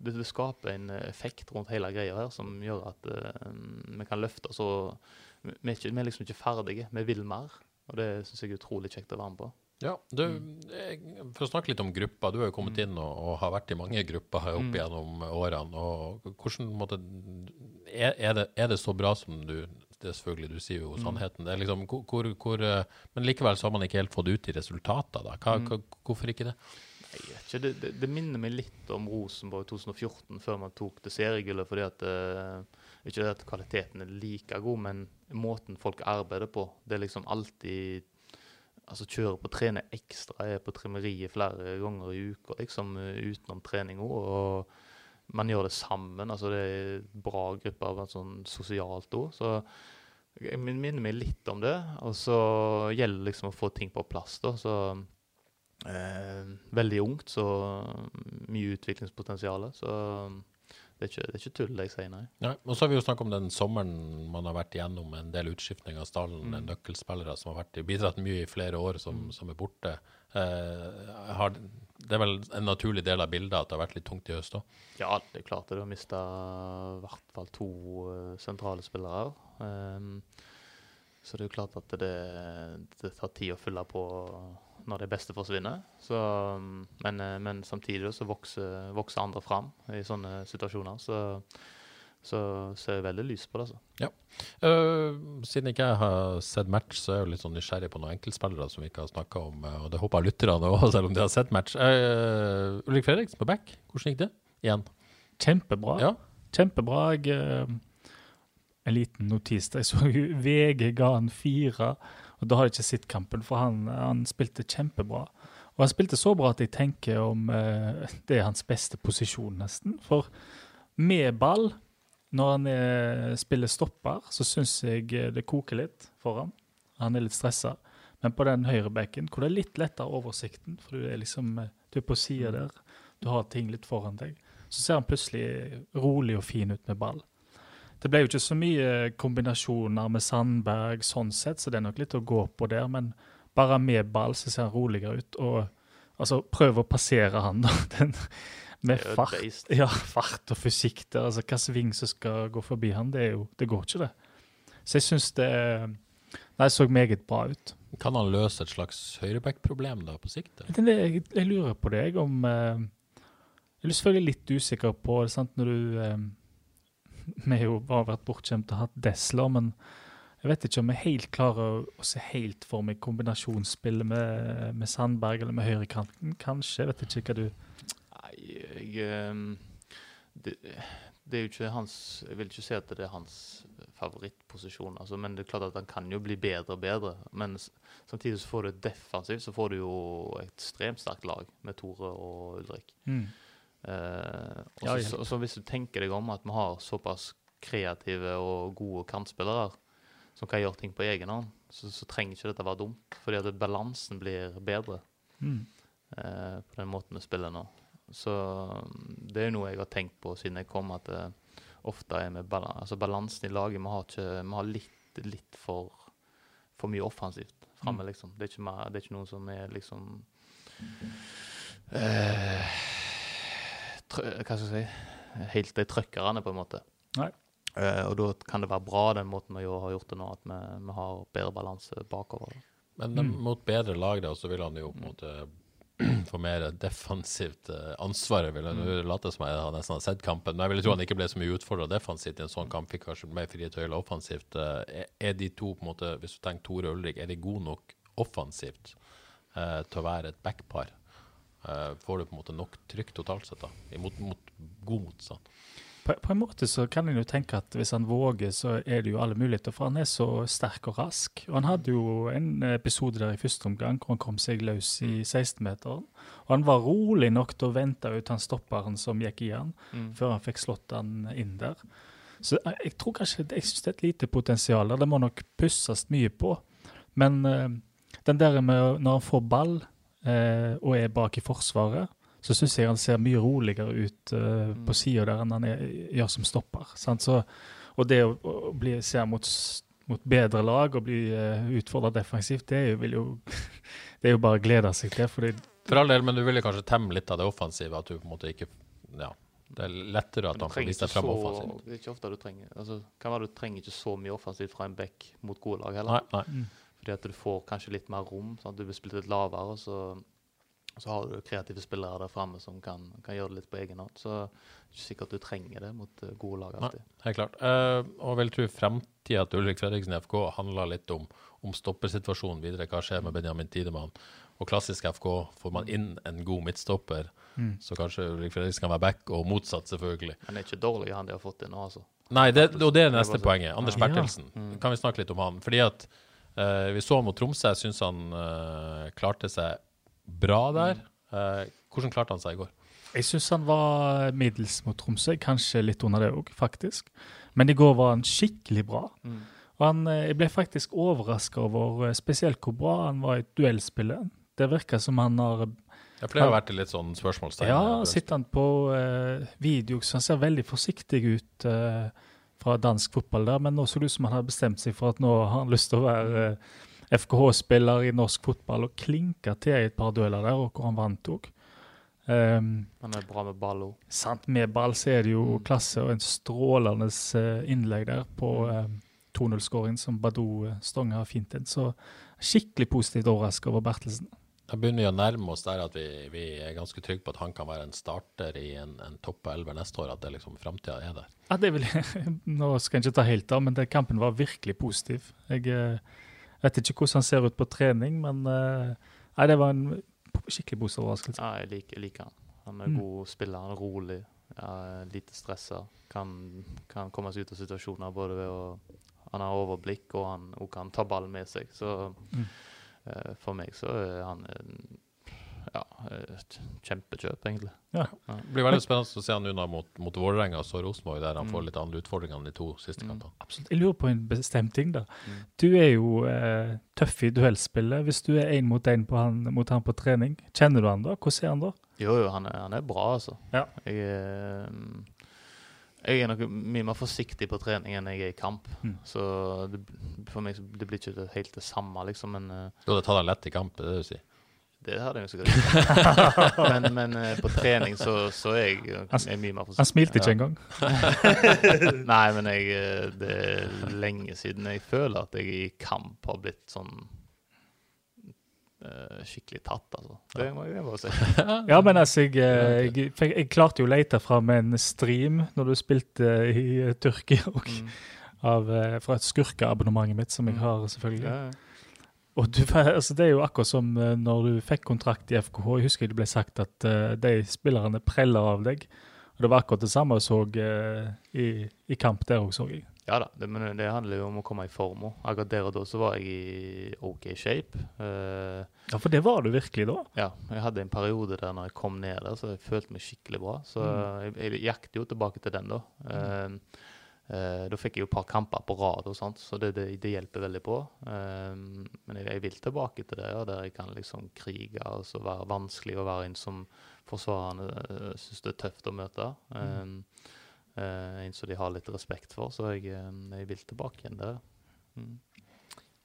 Det, det skaper en effekt rundt hele greia her som gjør at uh, vi kan løfte oss. Vi vi er, liksom ikke ferdige, vi vil mer. Og det syns jeg er utrolig kjekt å være med på. Ja, du, jeg- For å snakke litt om grupper. Du har jo kommet inn og, og har vært i mange grupper her opp gjennom årene. og hvordan måtte, er, er, det, er det så bra som du det er selvfølgelig, Du sier jo sannheten. Det er liksom, hvor, hvor, eh, men likevel så har man ikke helt fått ut i resultatene. Hva, hva, hvorfor ikke det? Jeg vet ikke, det, det, det minner meg litt om Rosenborg 2014, før man tok det seriegullet. fordi at eh, Ikke at kvaliteten er like god, men måten folk arbeider på. Det er liksom alltid altså kjører på trene ekstra, er på trimmeriet flere ganger i uka liksom, eh, utenom trening òg. Og man gjør det sammen. altså Det er bra gruppe av sånn sosialt òg. Så jeg minner meg litt om det. Og så gjelder det liksom å få ting på plass. da, så eh, Veldig ungt, så mye utviklingspotensial. Så det er, ikke, det er ikke tull, jeg sier, nei. Nei, og så har vi jo snakket om den sommeren man har vært igjennom, en del utskiftning av stallen, Mm. nøkkelspillere som har vært, bidratt mye i flere år, som, som er borte. Eh, har, det er vel en naturlig del av bildet at det har vært litt tungt i høst òg? Ja, det er klart. Du har mista i hvert fall to eh, sentrale spillere. Um, så det er jo klart at det, det tar tid å fylle på når det beste forsvinner. Så, men, eh, men samtidig så vokser, vokser andre fram i sånne situasjoner. Så, så ser jeg veldig lyst på det. altså. Uh, siden ikke jeg har sett match, så er jeg jo litt sånn nysgjerrig på noen enkeltspillere som vi ikke har snakka om, eh, og det håper lytterne òg, selv om de har sett match. Uh, Ulrik Fredriksen på back, hvordan gikk det? Igjen. Kjempebra. Ja. Kjempebra. Jeg, uh, en liten notis der. Jeg så VG ga han fire, og da har jeg ikke sett kampen, for han, han spilte kjempebra. Og han spilte så bra at jeg tenker om eh, det er hans beste posisjon, nesten. For med ball, når han er, spiller stopper, så syns jeg eh, det koker litt for ham. Han er litt stressa. Men på den høyrebacken, hvor det er litt lettere oversikten, for du er liksom eh, du er på sida der, du har ting litt foran deg, så ser han plutselig rolig og fin ut med ball. Det ble jo ikke så mye kombinasjoner med Sandberg sånn sett, så det er nok litt å gå på der, men bare med ball så ser han roligere ut. Og altså, prøv å passere han, da. Den, med fart. Ja, fart og fysikk der. Altså, hvilken sving som skal gå forbi han, det, er jo, det går ikke, det. Så jeg syns det Nei, så meget bra ut. Kan han løse et slags høyreback-problem da, på sikt? jeg, jeg lurer på det, jeg, om eh, Jeg er selvfølgelig litt usikker på det, sant, når du eh, Vi har jo bare vært bortskjemt og hatt Desler, men jeg vet ikke om vi helt klarer å, se helt for meg kombinasjonsspillet med, med Sandberg eller med høyrekanten. Kanskje. Jeg vet ikke hva du Nei, jeg ehm, det, det er jo ikke hans Jeg vil ikke si at det er hans favorittposisjon, altså, men det er klart at han kan jo bli bedre og bedre. Men samtidig så får du defensivt, så får du jo et ekstremt sterkt lag med Tore og Ulrik. mm. Eh, så, så, hvis du tenker deg om at vi har såpass kreative og gode kantspillere som kan gjøre ting på egen hånd, så, så trenger ikke dette være dumt. Fordi at balansen blir bedre Mm. eh, på den måten vi spiller nå. Så mm, det er jo noe jeg har tenkt på siden jeg kom, at det ofte er med balan altså balansen i laget. Vi har, ikke, vi har litt, litt for, for mye offensivt framme, Mm. liksom. Det er, ikke mer, det er ikke noe som er liksom eh, Hva skal jeg si Helt de trøkkerne, på en måte. Nei. Uh, og da kan det være bra, den måten vi har gjort det nå, at vi, vi har bedre balanse bakover. Men mm. mot bedre lag da, så vil han jo på en måte få mer defensivt ansvar. ansvar. Jeg vil Nå late som jeg har nesten har sett kampen, men jeg vil tro han ikke ble så mye utfordra defensivt i en sånn kamp. Fikk kanskje mer frie tøyler offensivt. Eh, er- er de to, på en måte, hvis du tenker Tore og Ulrik, er de gode nok offensivt uh, til å være et backpar? Eh, får du på en måte nok trykk totalt sett, da? Imot, mot god motstand? På, på en måte så kan en jo tenke at hvis han våger, så er det jo alle muligheter, for han er så sterk og rask. Og han hadde jo en episode der i første omgang hvor han kom seg løs i 16-meteren. Og han var rolig nok til å vente ut han stopperen som gikk i han, før han fikk slått han inn der. Så jeg, jeg tror kanskje jeg synes det er et lite potensial der. Det må nok pusses mye på. Men eh, den der med når han får ball eh, og er bak i forsvaret, så syns jeg han ser mye roligere ut eh, på sida der enn han er, gjør som stopper. Sant? Så, og det å, å bli, se mot, mot bedre lag og bli uh, utfordra defensivt, det er, jo, vil jo, det er jo bare å glede seg til. fordi For all del, men du ville kanskje temme litt av det offensive, at du på en måte ikke Ja, det er lettere at han får vist seg fram offensivt. det er ikke ofte du trenger altså, kan være du trenger ikke så mye offensivt fra en back mot gode lag heller. Nei, nei. Fordi at du får kanskje litt mer rom. Sånn at Du blir spilt litt lavere, og så, så har du kreative spillere der framme som kan, kan gjøre det litt på egen hånd. Så det er ikke sikkert du trenger det mot eh, gode lag alltid. Nei. Helt klart. Uh, og vil tro framtida til Ulrik Fredriksen i FK handler litt om, om stoppersituasjonen videre. Hva skjer med Benjamin Tidemann? Og klassisk FK, får man inn en god midtstopper, så kanskje Ulrik Fredriksen kan være back, og motsatt, selvfølgelig. Men det er ikke dårlig han de har fått inn nå, altså. Nei, det, og det er neste poenget. Anders Ja. Bertelsen. Kan vi snakke litt om han? Fordi at vi så mot Tromsø. Jeg syns han eh, klarte seg bra der. Eh, hvordan klarte han seg i går? Jeg syns han var middels mot Tromsø, kanskje litt under det òg, faktisk. Men i går var han skikkelig bra. Og han, eh, jeg ble faktisk overraska over eh, spesielt hvor bra han var i duellspillet. Det virker som han har Jeg pleier det har vært litt sånn spørsmålstegn. Ja, sitter han på eh, video, så han ser veldig forsiktig ut eh, fra dansk fotball der, men nå så det ut som han hadde bestemt seg for at nå har han lyst til å være eh, FKH-spiller i norsk fotball og klinke til i et par dueller der, og hvor han vant òg. Um, Han er bra med ball òg. sant, med ball så er det jo klasse og en strålende eh, innlegg der på eh, 2-0-skåringen som Badou eh, Stonge har fint inn. Så skikkelig positivt overraska over Bertelsen. Da begynner vi å nærme oss der at vi, vi er ganske trygge på at han kan være en starter i en, en topp elver neste år. At det liksom framtida er der. Ja, det vil jeg, Nå skal jeg ikke ta helt av, men den kampen var virkelig positiv. Jeg eh, vet ikke hvordan han ser ut på trening, men eh, nei, det var en skikkelig positiv overraskelse. Ja, jeg liker, jeg liker han. Han er Mm. god spiller, han er rolig, ja, lite stressa. Kan, kan komme seg ut av situasjoner både ved å Han har overblikk, og han og kan ta ballen med seg. Så Mm. Eh, for meg så er han ja, et kjempekjøp, egentlig. Ja. Det blir veldig spennende å se han unna mot, mot Vålerenga og så Rosenborg, der han Mm. får litt andre utfordringer enn de to siste Mm. kampene. Absolutt. Jeg lurer på en bestemt ting. da. Mm. Du er jo eh, tøff i duellspillet. Hvis du er én mot én mot han på trening, kjenner du han da? Hvordan er han da? Jo, jo, han er, han er bra, altså. Ja. Jeg, er, mm, jeg er nok mye mer forsiktig på trening enn jeg er i kamp. Mm. Så det, for meg så det blir ikke det helt det samme, liksom. Men uh, Du hadde tatt det lett i kamp, det er det du sier? det hadde jeg sikkert ikke. men, men uh, på trening så, så er jeg, eh, er mye mer forsiktig. Han smilte ikke Ja. engang. Nei, men jeg, eh, det er lenge siden jeg føler at jeg i kamp har blitt sånn eh, skikkelig tatt, altså. Det må jeg bare si. Ja, men altså, jeg, eh, jeg, jeg, jeg klarte jo å lete fram en stream når du spilte i eh, Tyrkia òg, Mm. av, eh, fra et skurkeabonnementet mitt, som jeg Mm. har, selvfølgelig. Ja. Og du, altså, det er jo akkurat som eh, når du fikk kontrakt i FKH. Jeg husker det ble sagt at uh, de spillerne preller av deg. Og det var akkurat det samme jeg så uh, i, i kamp der òg, så jeg. Ja da, det, men det handler jo om å komme i form òg. Akkurat der og da så var jeg i OK shape. Uh, Ja, for det var du virkelig da. ja, jeg hadde en periode der når jeg kom ned der, så jeg følte meg skikkelig bra. Så jeg, jeg jakter jo tilbake til den, da. Eh, uh, da fikk jeg jo et par kamper på rad, og sånt, så det, det, det hjelper veldig på. Men jeg, jeg vil tilbake til det, ja, der jeg kan liksom krige og så være vanskelig å være en som forsvarende uh, syns det er tøft å møte. Eh, eh, en som de har litt respekt for, så jeg, eh, jeg vil tilbake igjen der. Mm.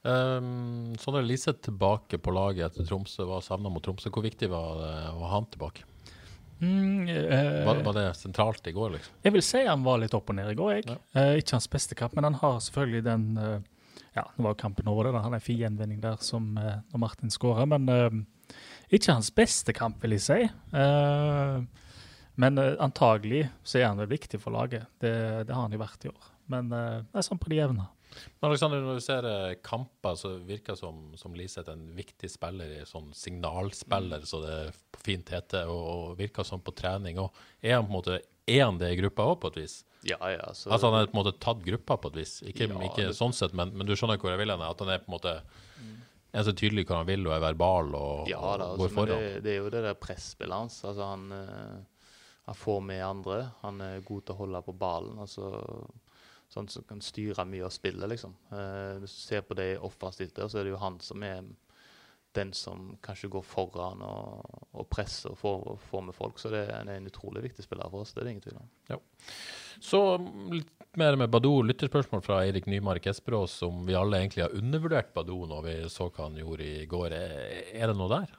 Um, Sondre Liseth tilbake på laget etter Tromsø, var savna mot Tromsø. Hvor viktig var det å ha han tilbake? Mm, eh, Var, var det sentralt i går, liksom? Jeg vil si han var litt opp og ned i går, jeg. Ja. Eh, ikke hans beste kamp, men han har selvfølgelig den eh, Ja, nå var kampen over, det. da. Han er fin gjenvinning der som eh, når Martin skårer, men eh, ikke hans beste kamp, vil jeg si. Eh, men uh, antagelig så er han vel viktig for laget. Det, det har han jo vært i år. Men uh, det er sånn på de jevne. Men Alexander, når du ser eh, kamper, så virker det som, som Liseth en viktig spiller, en sånn signalspiller, så det på fint heter, og, og virker sånn på trening. Og er han på en måte er han det i gruppa òg, på et vis? Ja, ja, så Altså Han er på en måte tatt gruppa på et vis. Ikke, Ja, ikke det- sånn sett, men, men du skjønner hvor jeg vil hen? At han er på en måte er så tydelig hva han vil, og er verbal og, Ja og da, går altså, men foran. det, det er jo det der presspillet hans. Altså, han, eh, han får med andre. Han er god til å holde på ballen. Altså, sånn som kan styre mye av spillet, liksom. Eh, hvis du ser på det offensivt der, så er det jo han som er den som kanskje går foran og, og presser og får, får med folk. Så det er en, en utrolig viktig spiller for oss. Det er det ingen tvil om. Ja. Så litt mer med Badou. Lytterspørsmål fra Eirik Nymark Esperås om vi alle egentlig har undervurdert Badou når vi så hva han gjorde i går. Er, er det noe der?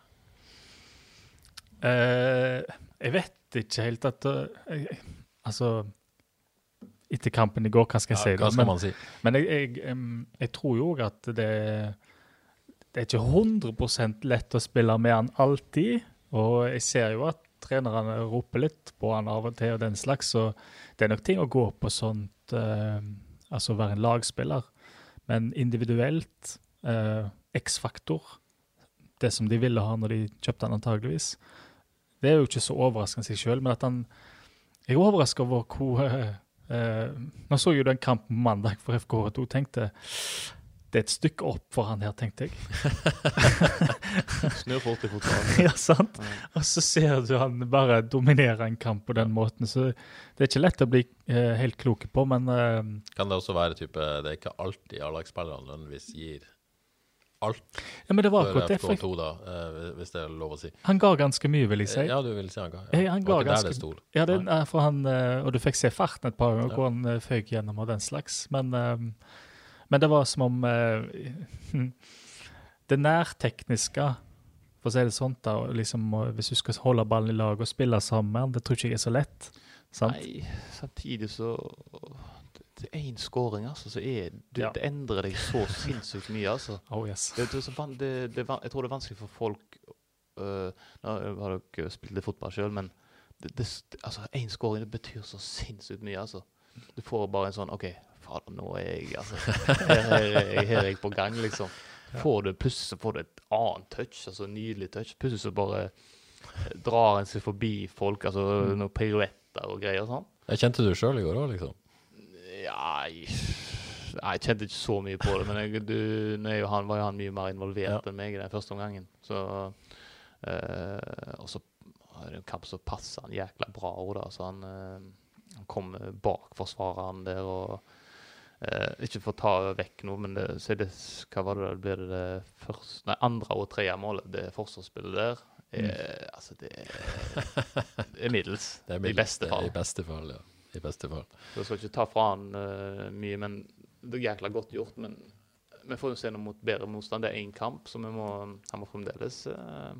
Eh, jeg vet ikke helt at eh, jeg, Altså Etter kampen i går, hva skal jeg si? hva skal Men- man si? Men jeg, jeg, jeg tror jo at det, det er ikke 100 lett å spille med han alltid. Og jeg ser jo at trenerne roper litt på han av og til, og den slags, så det er nok ting å gå på sånt uh, Altså være en lagspiller. Men individuelt, uh, X-faktor, det som de ville ha når de kjøpte han antageligvis, det er jo ikke så overraskende i seg sjøl, men at han Jeg er overraska over hvor Eh, nå så jo den kampen mandag for FK2 tenkte det er et stykke opp for han her, tenkte jeg. Snur fort i fotballen. ja, sant? Og så ser du han bare dominere en kamp på den måten. Så det er ikke lett å bli eh, helt klok på, men eh, Kan det også være type Det er ikke alltid A-lagsspillerne nødvendigvis gir alt ja, men det var akkurat det. For jeg, da, eh, hvis det er lov å si. han ga ganske mye, vil jeg si. Ja, du vil si han ga. Eh, Ja. han Det ga var ikke der ganske- det sto. Ja, det, eh, for han, eh, og du fikk se farten et par ganger, Ja. hvor han eh, føyk gjennom og den slags. Men, eh, men det var som om eh, Det nærtekniske, for å si det sånn, da, liksom, hvis du skal holde ballen i lag og spille sammen, det tror ikke jeg er så lett. Sant? Nei, samtidig så Det, det er én scoring, altså, så er det, Ja. det endrer deg så sinnssykt mye, altså. Oh yes. Det, det, det, det, jeg tror det er vanskelig for folk uh, Nå har dere spilt litt fotball sjøl, men det, det, altså, én scoring det betyr så sinnssykt mye, altså. Du får bare en sånn OK, fader, nå er jeg altså, her, her, her, her er jeg på gang, liksom. Får du plutselig får du et annet touch, altså nydelig touch. Plutselig så bare eh, drar en seg forbi folk, altså noen piruetter og greier og sånn. Jeg kjente du sjøl i går òg, liksom? Ja, jeg, jeg kjente ikke så mye på det, men jeg, du, er han, var jo han mye mer involvert enn meg i den første omgangen. Så, eh, og så er det en kamp som passer han jækla bra òg, da. Så han, eh, han kom bak forsvareren der og Uh, Ikke for å ta vekk noe, men det, så det, hva var det, blir det det første, nei, andre og tredje målet, det forsvarsspillet der, er, altså det er, det er middels. Det er I beste fall. I beste fall, ja. I beste fall. Jeg skal ikke ta fra han uh, mye, men det er jækla godt gjort. Men vi får jo se noe mot bedre motstand. Det er én kamp, så vi må, han må fremdeles uh,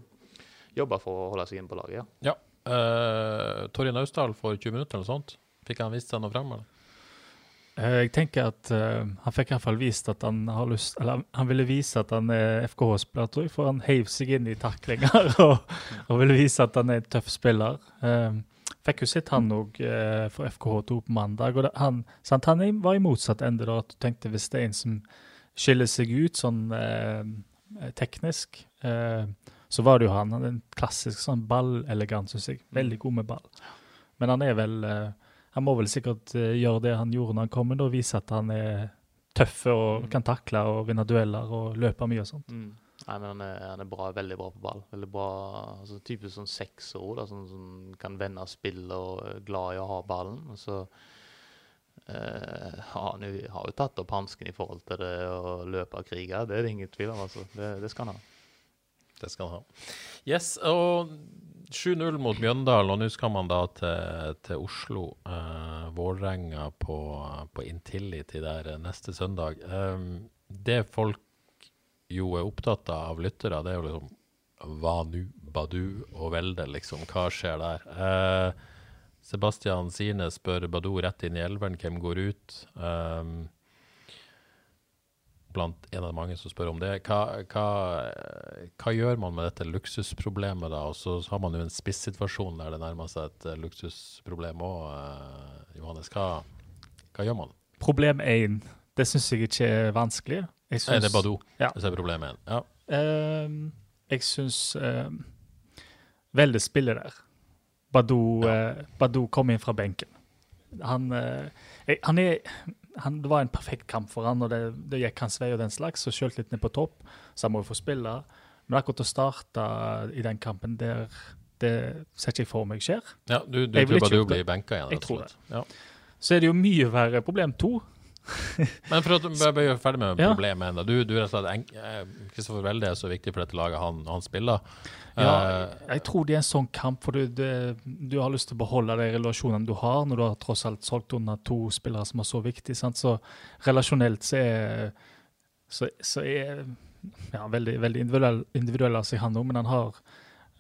jobbe for å holde seg inne på laget. Ja. Ja. Uh, Torje Naustdal for 20 minutter eller noe sånt. Fikk han vist seg noe frem, eller? Eh, Jeg tenker at uh, han fikk i hvert fall vist at han har lyst Eller han- han ville vise at han er FKH-spiller, tror jeg, for han heiv seg inn i taklinger og, og ville vise at han er en tøff spiller. Eh, fikk jo sett han òg for FKH2 på mandag. og det, han, sant, han var i motsatt ende. da, at du tenkte Hvis det er en som skiller seg ut sånn eh, teknisk, eh, så var det jo han. Han er en klassisk sånn ballelegant, syns jeg. Veldig god med ball. Men han er vel eh, Han må vel sikkert eh, gjøre det han gjorde når han kom og vise at han er tøff og kan takle og vinne dueller og løpe mye og sånt. Mm. Nei, men han er, han er bra, veldig bra på ball. Veldig bra, altså Typisk sånn sekser også, da, sånn som kan vende spillet og er glad i å ha ballen. Og så eh, han jo, har jo tatt opp hansken i forhold til det å løpe og krige. Det er det ingen tvil om. altså. Det, det skal han ha. Det skal han ha. Yes, og 7-0 mot Mjøndalen, og nå skal man da til, til Oslo. Eh, Vålerenga på, på Intility der eh, neste søndag. Eh, det folk jo er opptatt av lyttere, det er jo liksom hva nu, Badu og Velde, liksom. Hva skjer der? Eh, Sebastian Sine spør Badu rett inn i elveren, hvem går ut? Eh, blant en av mange som spør om det. Hva, hva, hva gjør man med dette luksusproblemet, da? Og så har man jo en spissituasjon der det nærmer seg et eh, luksusproblem òg. Johannes, hva, hva gjør man? Problem én, det syns jeg ikke er vanskelig. Jeg Nei, det er Badou Ja. som er problemet. Ja. Uh, jeg syns uh, Veldig spiller der. Badou, eh, Badou kom inn fra benken. Han, eh, jeg, han er han, Det var en perfekt kamp for han, og det, det gikk hans vei og den slags, og sjøltillit ned på topp, så han må jo få spille. Men akkurat å starte i den kampen der, det ser ikke jeg for meg skjer. ja, du, du tror Badou blir benka igjen? Jeg tror det. Ja. Så er det jo mye verre problem to. Men for å bli ferdig med Ja. problemet ennå. Du, du rett og slett eh, Kristoffer Welde er så viktig for dette laget han, han spiller. Ja, Eh, jeg tror det er en sånn kamp, for du, det, du har lyst til å beholde de relasjonene du har, når du har tross alt solgt under to spillere som er så viktige. Sant? Så relasjonelt så er så, så er ja, veldig, veldig individuell, individuell av seg han òg, men han har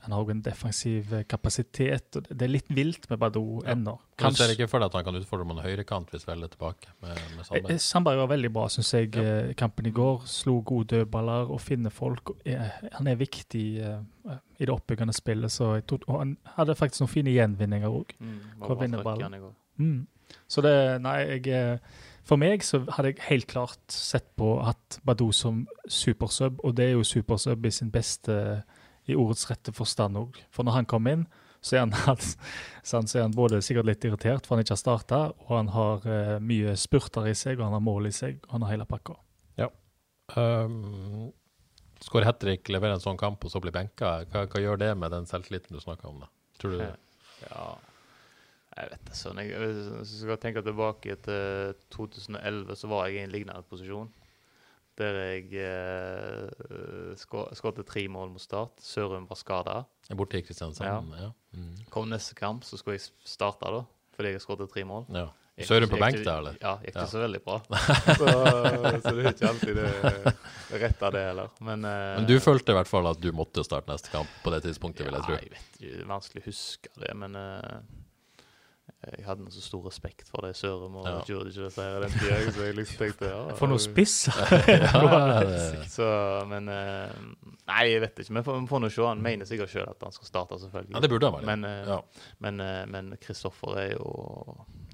han har også en defensiv eh, kapasitet. og Det er litt vilt med Badou Ja. ennå. Du ser ikke for deg at han kan utfordre en høyrekant hvis Velle er tilbake? Med, med Eh, Sandberg? eh, Sandberg var veldig bra, syns jeg, Ja. eh, kampen i går. Slo gode dødballer og finner folk. og er- Han er viktig eh, i det oppbyggende spillet, så jeg tog, og han hadde faktisk noen fine gjenvinninger òg. Mm. Mm. Så det, nei, jeg eh, For meg så hadde jeg helt klart sett på at Badou som supersub, og det er jo supersub i sin beste i ordets rette forstand òg. For når han kom inn, så er han, så er han både sikkert litt irritert for han ikke har starta, og han har uh, mye spurter i seg, og han har mål i seg, og han har hele pakka. Um, Skårer hat trick, leverer en sånn kamp og så blir benka. Hva, hva gjør det med den selvtilliten du snakker om? da? Tror du det? Ja, jeg vet det sånn. Jeg, hvis jeg skal tenke tilbake til 2011, så var jeg i en lignende posisjon. Der jeg eh, skåret tre mål mot Start. Sørum var skada. Borte i Kristiansand, ja. Mm. Kom neste kamp, så skulle jeg starte da, fordi jeg skåret tre mål. Ja. Sørum på benk, da, eller? Ja, gikk det ja. så veldig bra. så, så, det er ikke alltid det, rett av det heller. Men, eh, men, du følte i hvert fall at du måtte starte neste kamp på det tidspunktet, vil jeg tro? Ja, jeg vet ikke, vanskelig å huske det, men uh, jeg hadde så stor respekt for det Sørum og ja. gjorde ikke her den tida, så jeg liksom tenkte ja, For noe spiss! ja, så, men uh, Nei, jeg vet ikke. Men vi får nå se. Han mener sikkert sjøl at han skal starte, selvfølgelig. Ja, det burde han være. Men, ja. men, uh, men Kristoffer er jo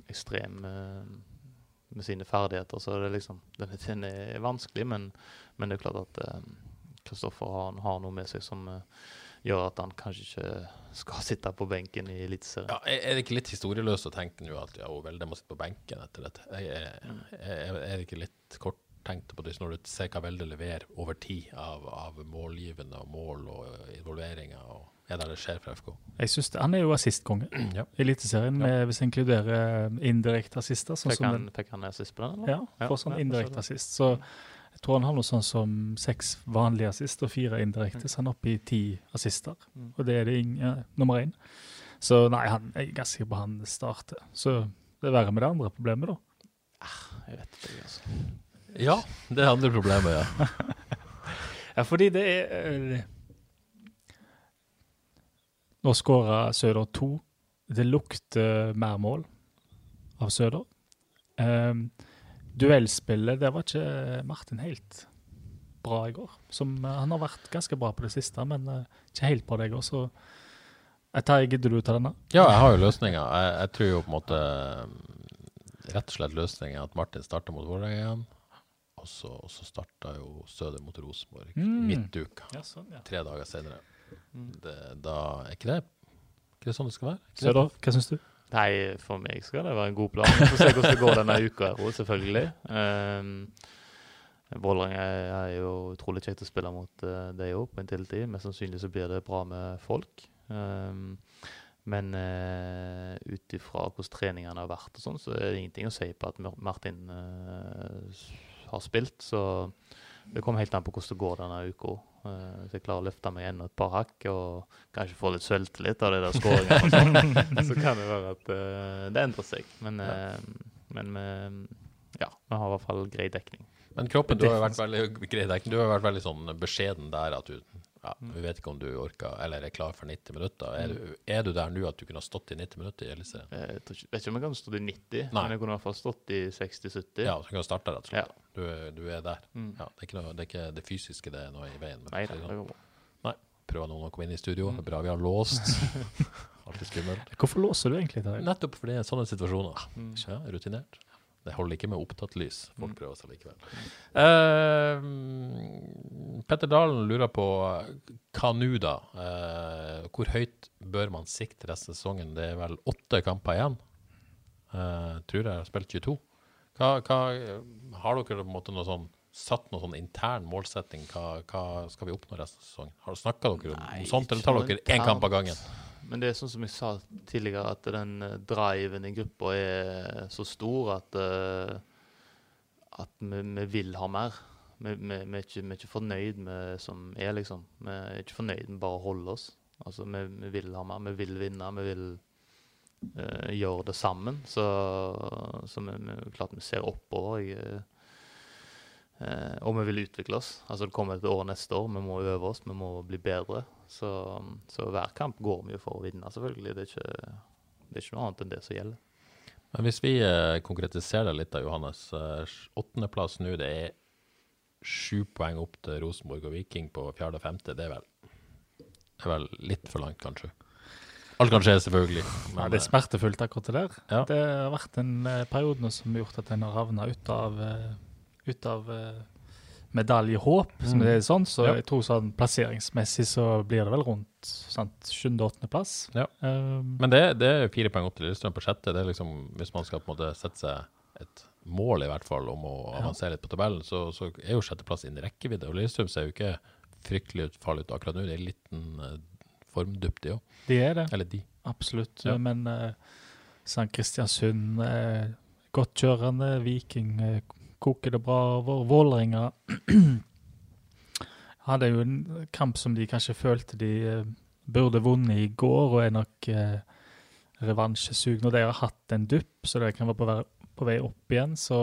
ekstrem med sine ferdigheter, så det er liksom, den, er vanskelig, men, men, det er klart at Kristoffer har, har, noe med seg som gjør at han kanskje ikke skal sitte på benken i Eliteserien. Ja, er det ikke litt historieløst å tenke nå at ja, Velde må sitte på benken etter dette? Er, er, er det ikke litt kort tenkt på det når du ser hva Velde leverer over tid av, av målgivende og mål og involveringer? og er det det skjer fra FK? Jeg synes det, Han er jo assistkonge ja. i Eliteserien, ja. hvis jeg inkluderer indirekte assister. Sånn fikk, han, fikk han assist på den? Eller? Ja, for sånn indirekte assist. Så jeg tror han har noe sånn som seks vanlige assister og fire indirekte, mm. så han er oppe i ti assister. Mm. Og det er det ja, nummer én. Så nei, han, jeg er ganske sikker på han starter. Så det er verre med det andre problemet, da. Ah, jeg vet ikke, altså. Ja, det er andre problemet, ja. ja, fordi det er uh, Nå skåra Søder to. Det lukter mer mål av Søder. Um, duellspillet, det var ikke Martin helt bra i går. Som, uh, han har vært ganske bra på det siste, men uh, ikke helt bra det i går. Så jeg gidder du ta denne? Ja, jeg har jo løsninga. Jeg, jeg, tror jo på en måte Rett og slett løsninga at Martin starter mot Vålerenga igjen. Og så, og så starta jo Søder mot Rosenborg mm. midtuka. Ja, sånn, ja. Tre dager senere. Mm. Det, da er ikke det, ikke det sånn det skal være? Søder, hva syns du? Nei, for meg skal det være en god plan. Vi får se hvordan det går denne uka, her, selvfølgelig. Um, Vålerenga er jo utrolig kjekt å spille mot uh, det òg, på en tiltid. Mest sannsynlig så blir det bra med folk. Um, men uh, ut ifra hvordan treningene har vært, og sånn, så er det ingenting å si på at Martin uh, har spilt. Så det kommer helt an på hvordan det går denne uka. Uh, så jeg klarer å løfte meg igjen et par hakk og kanskje få litt selvtillit av det der skåringa. Sånn. så kan det være at uh, det endrer seg. Men, uh, men ja, vi har i hvert fall grei dekning. Men kroppen, du har vært veldig grei dekning. Du har vært veldig sånn beskjeden der at du ja, Vi vet ikke om du orker eller er klar for 90 minutter. Er du, er du der nå at du kunne ha stått i 90 minutter i Eliteserien? Jeg vet ikke om jeg kan stått i 90, Nei. men jeg kunne i hvert fall stått i 60-70. Ja, så kan du starte rett og slett. Ja. Du, du, er der. Mm. Ja, det, er ikke noe, det, er ikke det fysiske det er noe i veien. Nei, det, det Nei. Prøver noen å komme inn i studio. Er bra vi har låst. Alltid skummelt. Hvorfor låser du egentlig der? Nettopp fordi det er sånne situasjoner. Mm. Ja, rutinert. Det holder ikke med opptatt lys. Folk mm. prøver seg likevel. Uh, Petter Dalen lurer på hva nå, da? Uh, hvor høyt bør man sikte resten av sesongen? Det er vel åtte kamper igjen. Uh, tror jeg har spilt 22. Hva, hva, har dere på en måte noe sånn satt noen sånn intern målsetting? Hva, hva, skal vi oppnå resten av sesongen? Har Snakka dere om Nei, sånt, eller tar dere én kamp av gangen? Men det er sånn som jeg sa tidligere, at den eh, driven i gruppa er så stor at, uh, at vi, vi, vil ha mer. Vi, vi, vi, er ikke, vi, er ikke, fornøyd med som er, liksom. Vi er ikke fornøyd med bare å holde oss. Altså, vi, vil ha mer. Vi vil vinne. Vi vil uh, gjøre det sammen. Så, så vi, klart vi ser oppover. Jeg, uh, og vi vil utvikle oss. Altså Det kommer et år neste år. Vi må øve oss, vi må bli bedre. Så, så, hver kamp går vi jo for å vinne, selvfølgelig. Det er, ikke, det er ikke noe annet enn det som gjelder. Men hvis vi eh, konkretiserer det litt, da, Johannes. Eh, åttendeplass nå, det er sju poeng opp til Rosenborg og Viking på fjerde og femte. Det er vel, det er vel litt for langt, kanskje? Alt kan skje, selvfølgelig. Men, ja, det er eh, smertefullt, akkurat det der. Ja. Det har vært en uh, periode som har gjort at en har havna ut av, uh, ut av uh, medaljehåp, som det er sånn. Så ja. jeg tror sånn plasseringsmessig så blir det vel rundt sjuende-åttendeplass. Ja. Um, Men det, det, er fire poeng opp til Lillestrøm på sjette. Det er liksom, Hvis man skal på en måte sette seg et mål, i hvert fall, om å avansere litt på tabellen, så, så er jo sjetteplass innen rekkevidde. Og Lillestrøm ser jo ikke fryktelig ut, farlig ut akkurat nå. Det er en liten uh, formdupp, de òg. De er det, Eller de. absolutt. Ja. Men uh, St. Kristiansund uh, godt kjørende. Viking eh, koker det bra. Vålerenga hadde jo en kamp som de kanskje følte de eh, burde vunnet i går, og er nok eh, revansjesugne. Og de har hatt en dupp, så de kan være på, vei, på vei opp igjen. Så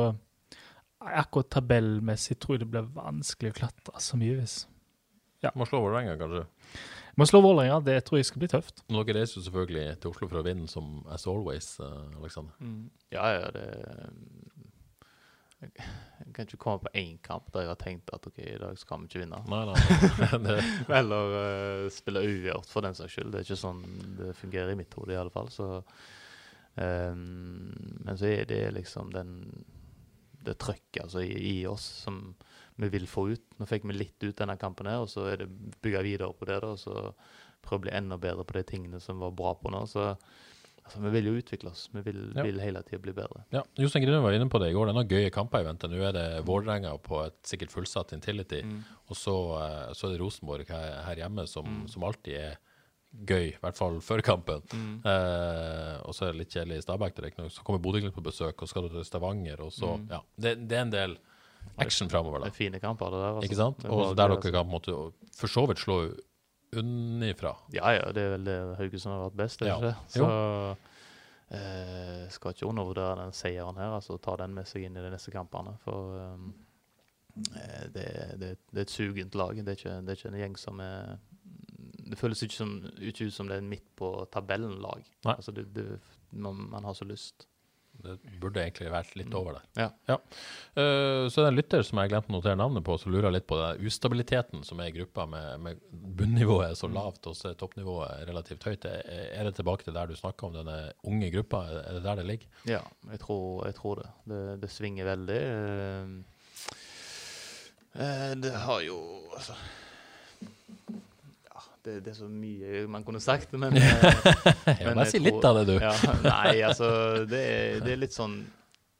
akkurat tabellmessig tror jeg det blir vanskelig å klatre så mye. hvis Må slå Vålerenga, kanskje. Må slå Vålerenga, det tror jeg skal bli tøft. Men dere reiser jo selvfølgelig til Oslo for å vinne, som as always, Aleksander. Mm. Ja, ja, det jeg, kan ikke komme på én kamp der jeg har tenkt at OK, i dag skal vi ikke vinne. Nei, nei. nei. Eller uh, spille uavgjort, for den saks skyld. Det er ikke sånn det fungerer i mitt hode, i alle fall. Så, um, men så er det liksom den det trøkket altså, i, i oss som vi vil få ut. Nå fikk vi litt ut denne kampen, her, og så er det bygge videre på det. da, og så Prøve å bli enda bedre på de tingene som var bra på nå. så altså, Vi vil jo utvikle oss. Vi vil, Ja. vil hele tida bli bedre. ja, Jostein Grine var inne på det i går. Det er noen gøye kamper i vente. Nå er det Vålerenga på et sikkert fullsatt Intility, og så, eh, så er det Rosenborg her, her hjemme, som, som alltid er gøy, i hvert fall før kampen. Eh, og så er det litt kjedelig i Stabæk. Så kommer Bodø-Glimt på besøk, og skal du til Stavanger. og så, ja, det, det er en del action framover. Det er fine kamper, det der. altså. Ikke sant? Og der dere kan på en måte for så vidt slå unnifra. Ja, ja, det er vel det Haugesund har vært best, er det Ja. ikke det? Så eh, skal ikke undervurdere den seieren her, altså ta den med seg inn i de neste kampene. For um, det, det, det er et sugent lag. Det er ikke, det er ikke en gjeng som er Det føles ikke, som, ikke ut som det er midt på tabellen-lag. Altså, man, man har så lyst. Det burde egentlig vært litt over der. Ja. Ja. Uh, så er det en lytter som jeg glemte å notere navnet på, som lurer litt på den ustabiliteten som er i gruppa, med, med bunnivået er så Mm. lavt og så er toppnivået relativt høyt. Er, er det tilbake til der du snakka om denne unge gruppa? Er det der det ligger? Ja, jeg tror, jeg tror det. det. Det svinger veldig. Eh, eh, det har jo altså det, det er så mye man kunne sagt, men eh, Ja, Men jeg si tror- litt av det, du. Ja, nei, altså det er, det er litt sånn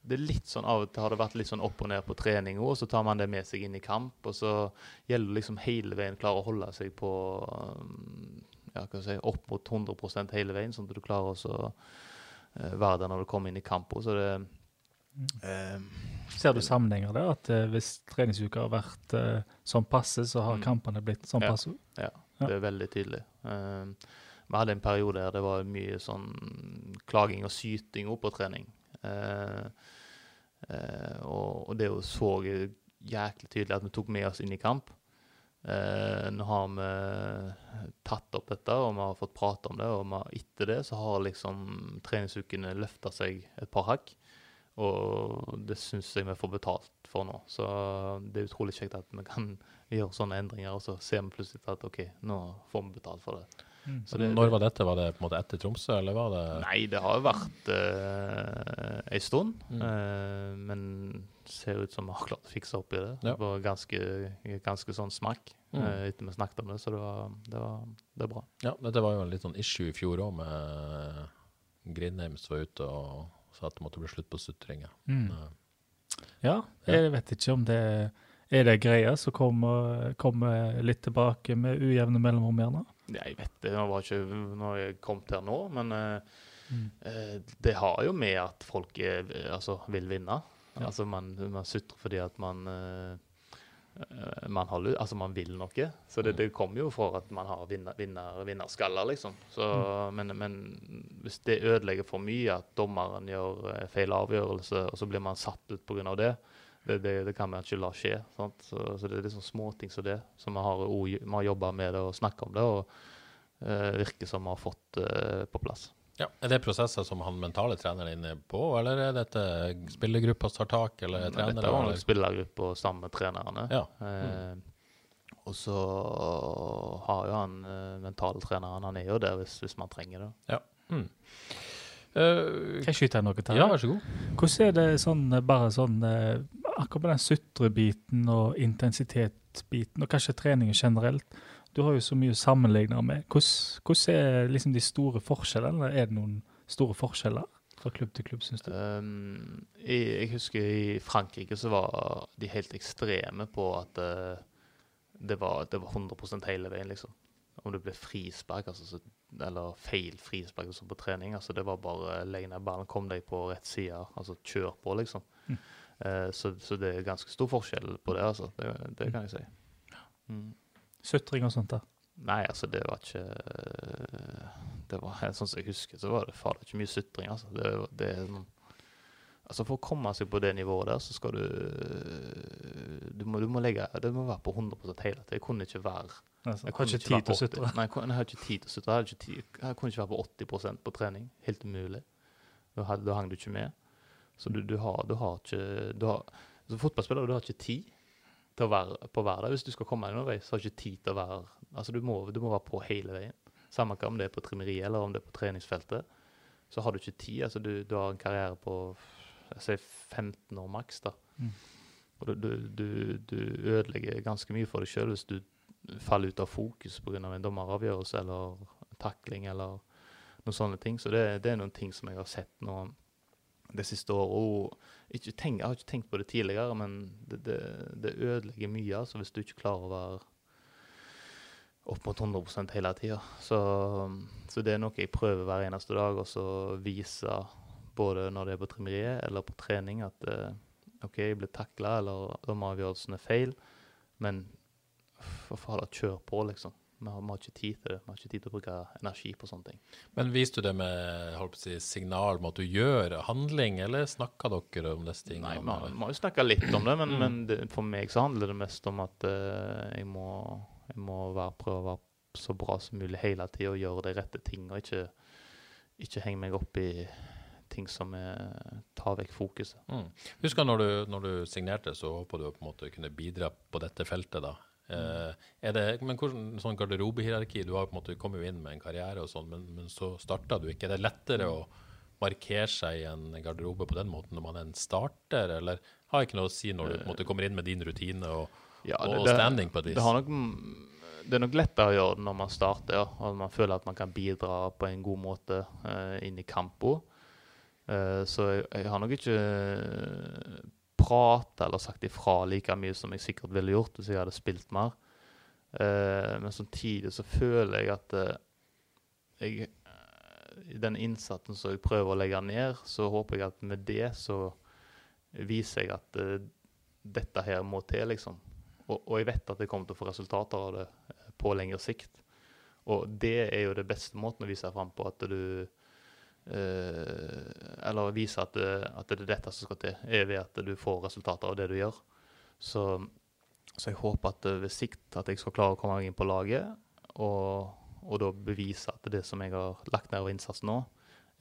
det er litt sånn Av og til har det vært litt sånn opp og ned på trening, og så tar man det med seg inn i kamp. Og så gjelder det liksom hele veien klare å holde seg på um, ja, hva skal jeg si, opp mot 100% hele veien, sånn at du klarer også uh, være der når du kommer inn i kamp. også. Så det eh, Ser du sammenhenger der? At eh, hvis treningsuka har vært eh, sånn passe, så har Mm. kampene blitt sånn passe? Ja, Ja. Det er veldig tydelig. Um, vi hadde en periode der det var mye sånn klaging og syting opp på trening. Eh, eh, og, det jo så jæklig tydelig at vi tok med oss inn i kamp. Eh, nå har vi tatt opp dette, og vi har fått prate om det. Og har- etter det så har liksom treningsukene løfta seg et par hakk. Og det syns jeg vi får betalt for nå. Så det er utrolig kjekt at vi kan gjøre sånne endringer, og så ser vi plutselig at OK, nå får vi betalt for det. Så det- Når var dette? Var det på en måte etter Tromsø, eller var det Nei, det har jo vært uh, ei stund. Mm. eh, men ser ut som vi har klart å fikse opp i det. Ja. Det var ganske, ganske sånn smakk Mm. eh, etter vi snakket om det, så det var, det var, det var bra. Ja, dette var jo en litt sånn issue i fjor òg, med Grindheim som var ute og sa at det måtte bli slutt på sutringa. Mm. Ja, jeg vet ikke om det er det greia som kommer, kommer litt tilbake med ujevne mellomrom, gjerne. Jeg vet det, det var ikke når jeg jeg til her nå, men eh, Mm. eh, det har jo med at folk er, altså, vil vinne. Ja. Altså man, man sutrer fordi at man eh, eh, man, har, altså man vil noe. Så det, det kommer jo for at man har vinner, vinner, vinnerskaller, liksom. Så, men, men hvis det ødelegger for mye, at dommeren gjør eh, feil avgjørelse, og så blir man satt ut pga. det, det, det, det kan man ikke la skje. Sant? Så, så det er liksom småting som det. Så vi har, vi har jobba med det og snakka om det, og uh, virker som vi har fått det på plass. Ja. Er det prosesser som han mentale treneren er inne på, eller er dette spillergruppa tar tak, eller Nei, trener? Dette var eller? nok spillergruppe og sammen med trenerne. Ja. Eh, og så har jo han mentaltreneren, mentale treneren, han er jo der hvis, hvis man trenger det. Ja. Mm. Uh, Kan jeg skyte inn noe til? ja, vær så god. Hvordan er det sånn, eh, bare sånn eh, Akkurat med den sutrebiten og intensitetsbiten, og kanskje treningen generelt. Du har jo så mye å sammenligne med. Hvordan, hvordan er liksom de store forskjellene? Er det noen store forskjeller? Fra klubb til klubb, syns du? Um, jeg, jeg husker i Frankrike så var de helt ekstreme på at uh, det, var, det var 100 hele veien, liksom. Om det ble frispark altså, så, eller feil frispark altså, på trening. altså Det var bare legg ned ballen, kom deg på rett side, altså kjør på, liksom. Mm. Uh, så, så, det er ganske stor forskjell på det, altså. Det, det kan jeg si. Mm. Sutring og sånt der? Nei, altså, det var ikke Det var Sånn som jeg husker, så var det fader ikke mye sutring, altså. Det, det Altså For å komme seg på det nivået der, så skal du Du må, du må legge Det må være på 100 hele tiden. Jeg kunne ikke være Altså, jeg har ikke tid til å sutre? Nei, jeg, kunne, har ikke tid til å sutre. Jeg, jeg kunne ikke være på 80% på trening. Helt umulig. Da, da hang du ikke med. Så du, du, har, du har ikke du har, Som fotballspiller du har ikke tid til å være på hver dag. Hvis du skal komme deg noen vei, så har du ikke tid til å være Altså, du må, du må være på hele veien. Samme om det er på trimmeriet eller om det er på treningsfeltet. Så har du ikke tid. Altså, du, du har en karriere på jeg sier 15 år maks. da. Mm. Og du, du, du, ødelegger ganske mye for deg sjøl hvis du faller ut av fokus pga. en dommeravgjørelse eller takling eller noen sånne ting. Så det, det, er noen ting som jeg har sett nå det siste året. Og jeg har ikke tenkt på det tidligere, men det, det, det ødelegger mye altså, hvis du ikke klarer å være opp mot 100% hele tida. Så, så, det er noe jeg prøver hver eneste dag, å vise både når det er på trimmeriet eller på trening, at eh, OK, jeg ble takla, eller dommeravgjørelsen er feil, men for fader, kjør på, liksom. Vi har, vi har, ikke tid til det. Vi har ikke tid til å bruke energi på sånne ting. Men viste du det med holdt på å si, signal om at du gjør handling, eller snakka dere om disse tingene? Nei, vi har jo snakka litt om det, men, mm. men det, for meg så handler det mest om at uh, jeg må, jeg må være, prøve å være så bra som mulig hele tida og gjøre de rette tingene, ikke, ikke henge meg opp i ting som er, tar vekk fokuset. Mm. Husker når du, når du signerte, så håpa du på en måte kunne bidra på dette feltet, da. Uh, er det, men hvordan sånn garderobehierarki Du har på en måte kommet inn med en karriere, og sånn, men, men, så starta du ikke. Er det lettere å markere seg i en garderobe på den måten når man er en starter, eller har ikke noe å si når du på en måte kommer inn med din rutine og, ja, det, og standing på et vis? Det, nok, det, er nok lettere å gjøre det når man starter, ja, og man føler at man kan bidra på en god måte uh, inn i kampen. Uh, så jeg, jeg, har nok ikke prata eller sagt ifra like mye som jeg sikkert ville gjort hvis jeg hadde spilt mer. Uh, men samtidig så føler jeg at uh, jeg, i den innsatsen som jeg prøver å legge ned, så håper jeg at med det så viser jeg at uh, dette her må til, liksom. Og, og, jeg vet at jeg kommer til å få resultater av det på lengre sikt. Og det er jo det beste måten å vise fram på at du Eh, eller vise at det, at det, er dette som skal til, er ved at du får resultater av det du gjør. Så, så jeg håper at ved sikt at jeg skal klare å komme meg inn på laget, og, og da bevise at det som jeg har lagt ned av innsats nå,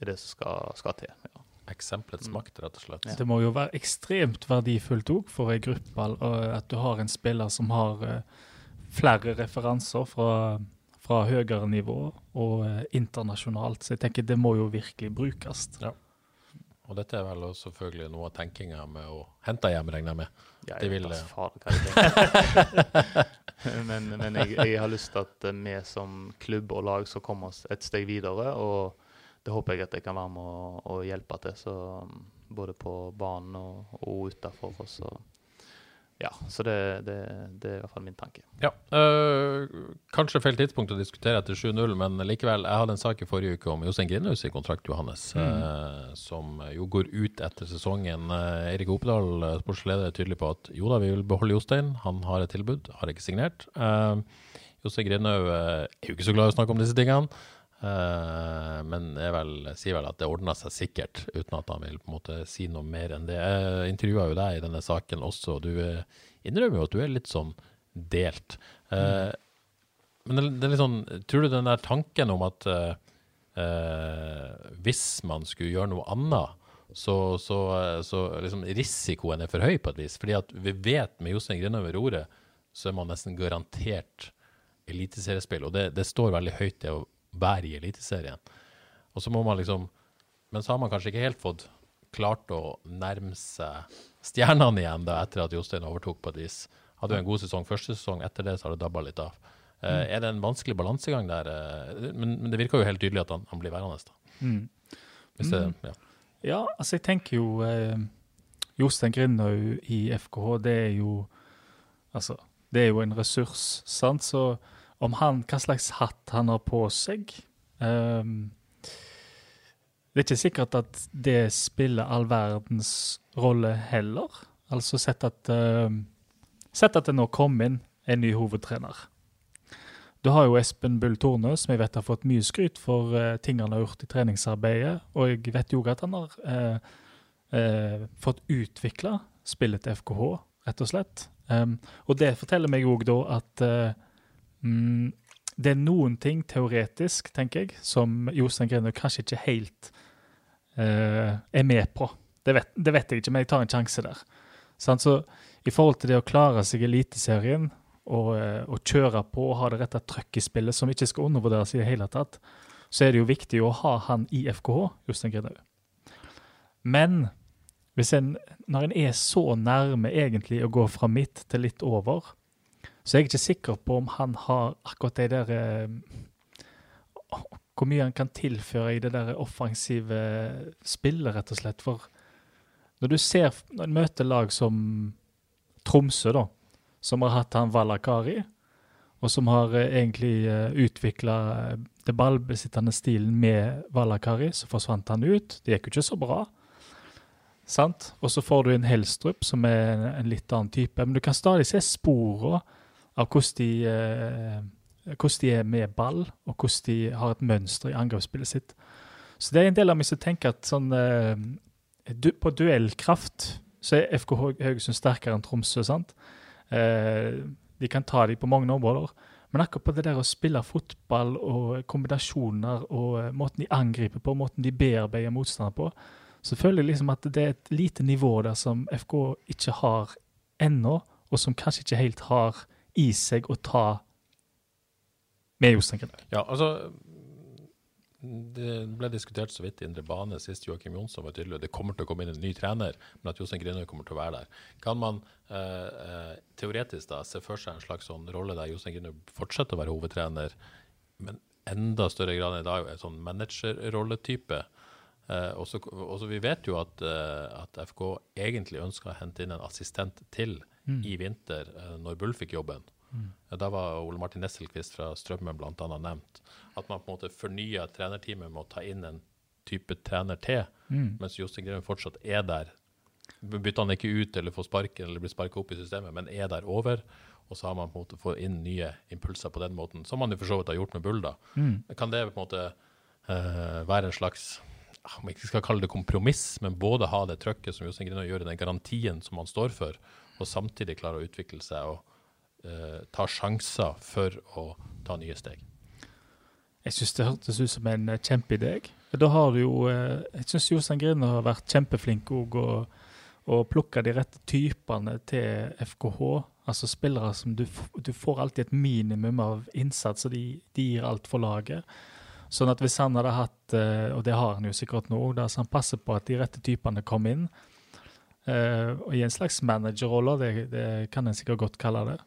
er det som skal, skal til. Ja. Eksempelets mm. makt, rett og slett. Det må jo være ekstremt verdifullt òg for ei gruppe at du har en spiller som har eh, flere referanser fra fra høyere nivå og eh, internasjonalt. Så jeg tenker det må jo virkelig brukes. Ja. Og dette er vel også selvfølgelig noe av tenkinga med å hente hjem, regner jeg med. Ja, jeg vil, vet faen hva men, men jeg, jeg, har lyst til at vi som klubb og lag skal komme oss et steg videre. Og det håper jeg at jeg kan være med å, å hjelpe til. Så, både på banen og, og utafor. Ja, så det, det, det, er i hvert fall min tanke. Ja, øh, Kanskje feil tidspunkt å diskutere etter 7-0, men likevel. Jeg hadde en sak i forrige uke om Jostein Grindhaus i kontrakt, Johannes, mm. øh, som jo går ut etter sesongen. Eirik Opedal, sportsleder, er tydelig på at jo da, vi vil beholde Jostein. Han har et tilbud, har ikke signert. Uh, Jostein Grindhaug er jo ikke så glad i å snakke om disse tingene. Uh, men jeg vel, sier vel at det ordna seg sikkert, uten at han vil på en måte si noe mer enn det. Jeg intervjua jo deg i denne saken også, og du uh, innrømmer jo at du er litt sånn delt. Uh, mm. Men det, er litt sånn Tror du den der tanken om at hvis man skulle gjøre noe annet, så, så, så liksom risikoen er for høy på et vis? Fordi at vi vet med Jostein Grindhaug ved roret, så er man nesten garantert eliteseriespill. Og det, det står veldig høyt, det å være i Eliteserien. Og så må man liksom Men så har man kanskje ikke helt fått klart å nærme seg stjernene igjen da etter at Jostein overtok på et vis. Hadde jo en god sesong første sesong, etter det så har det dabba litt av. Uh. Er det en vanskelig balansegang der? Eh, men, men, det virker jo helt tydelig at han, han blir værende. da. Mm. Hvis det, mm. ja. Ja, altså jeg tenker jo eh, Jostein Grindhaug i FKH, det er jo Altså, det er jo en ressurs, sant? Så om han, hva slags hatt han har på seg Um, Det er ikke sikkert at det spiller all verdens rolle heller. Altså sett at um, Sett at det nå kom inn en ny hovedtrener. Du har jo Espen Bull Torne, som jeg vet har fått mye skryt for uh, ting han har gjort i treningsarbeidet. Og jeg vet jo at han har uh, uh, fått utvikla spillet til FKH, rett og slett. Um, og det forteller meg òg da at mm, det er noen ting teoretisk, tenker jeg, som Jostein Grüner kanskje ikke helt er med på. Det vet, det vet, jeg ikke, men jeg tar en sjanse der. Sånn, så i forhold til det å klare seg i Eliteserien og, eh, og, kjøre på og ha det rette trøkket i spillet, som ikke skal undervurderes i det hele tatt, så er det jo viktig å ha han i FKH, Jostein Grinhaug. Men en, når en er så nærme egentlig å gå fra midt til litt over, så jeg er ikke sikker på om han har akkurat det der eh, Hvor mye han kan tilføre i det der offensive spillet, rett og slett. For når du ser når en møter lag som Tromsø, da, som har hatt han Valakari, og som har eh, egentlig eh, utvikla det ballbesittende stilen med Valakari. Så forsvant han ut. Det gikk jo ikke så bra. Sant? Og så får du en Helstrup, som er en litt annen type. Men du kan stadig se sporene av hvordan de, uh, hvordan de er med ball, og hvordan de har et mønster i angrepsspillet sitt. Så det er en del av meg som tenker at sånn uh, På duellkraft så er FK Haugesund sterkere enn Tromsø. sant? Eh, de kan ta dem på mange områder. Men akkurat på det der å spille fotball og kombinasjoner og eh, måten de angriper på, måten de bearbeider motstander på, så føler jeg liksom at det er et lite nivå der som FK ikke har ennå, og som kanskje ikke helt har i seg å ta med Jostein Grinaud. Ja, altså det ble diskutert så vidt i indre bane sist Joakim Jonsson var tydelig. Det kommer til å komme inn en ny trener, men at Jostein Grinøy kommer til å være der. Kan man eh, eh, teoretisk da se for seg en slags sånn rolle der Jostein Grinøy fortsetter å være hovedtrener, men enda større grad enn i dag er sånn managerrolletype? Eh, og så vi vet jo at, eh, at, FK egentlig ønska å hente inn en assistent til mm. i vinter, eh, når Bull fikk jobben. Mm. Da var Ole Martin Nesselquist fra Strømmen bl.a. nevnt. At man på en måte fornyer trenerteamet med å ta inn en type trener til, mm. mens Jostein Greven fortsatt er der. Bytter han ikke ut eller får sparken eller blir sparka opp i systemet, men er der over. Og så har man på en måte fått inn nye impulser på den måten, som man jo for så vidt har gjort med Bull. da. Mm. Kan det på en måte uh, være en slags om jeg ikke skal kalle det kompromiss, men både ha det trøkket som Jostein Grinaa gjør, den garantien som han står for, og samtidig klare å utvikle seg og uh, ta sjanser for å ta nye steg. Jeg syns det hørtes ut som en uh, kjempeidé. Da har du jo uh, Jeg syns Jostein Grinaa har vært kjempeflink òg og plukka de rette typene til FKH. Altså spillere som du, du får alltid et minimum av innsats, og de, de gir alt for laget. Sånn at hvis han hadde hatt, og det har han jo sikkert nå, òg, så han passer på at de rette typene kom inn, og i en slags managerrolle, det, det kan en sikkert godt kalle det,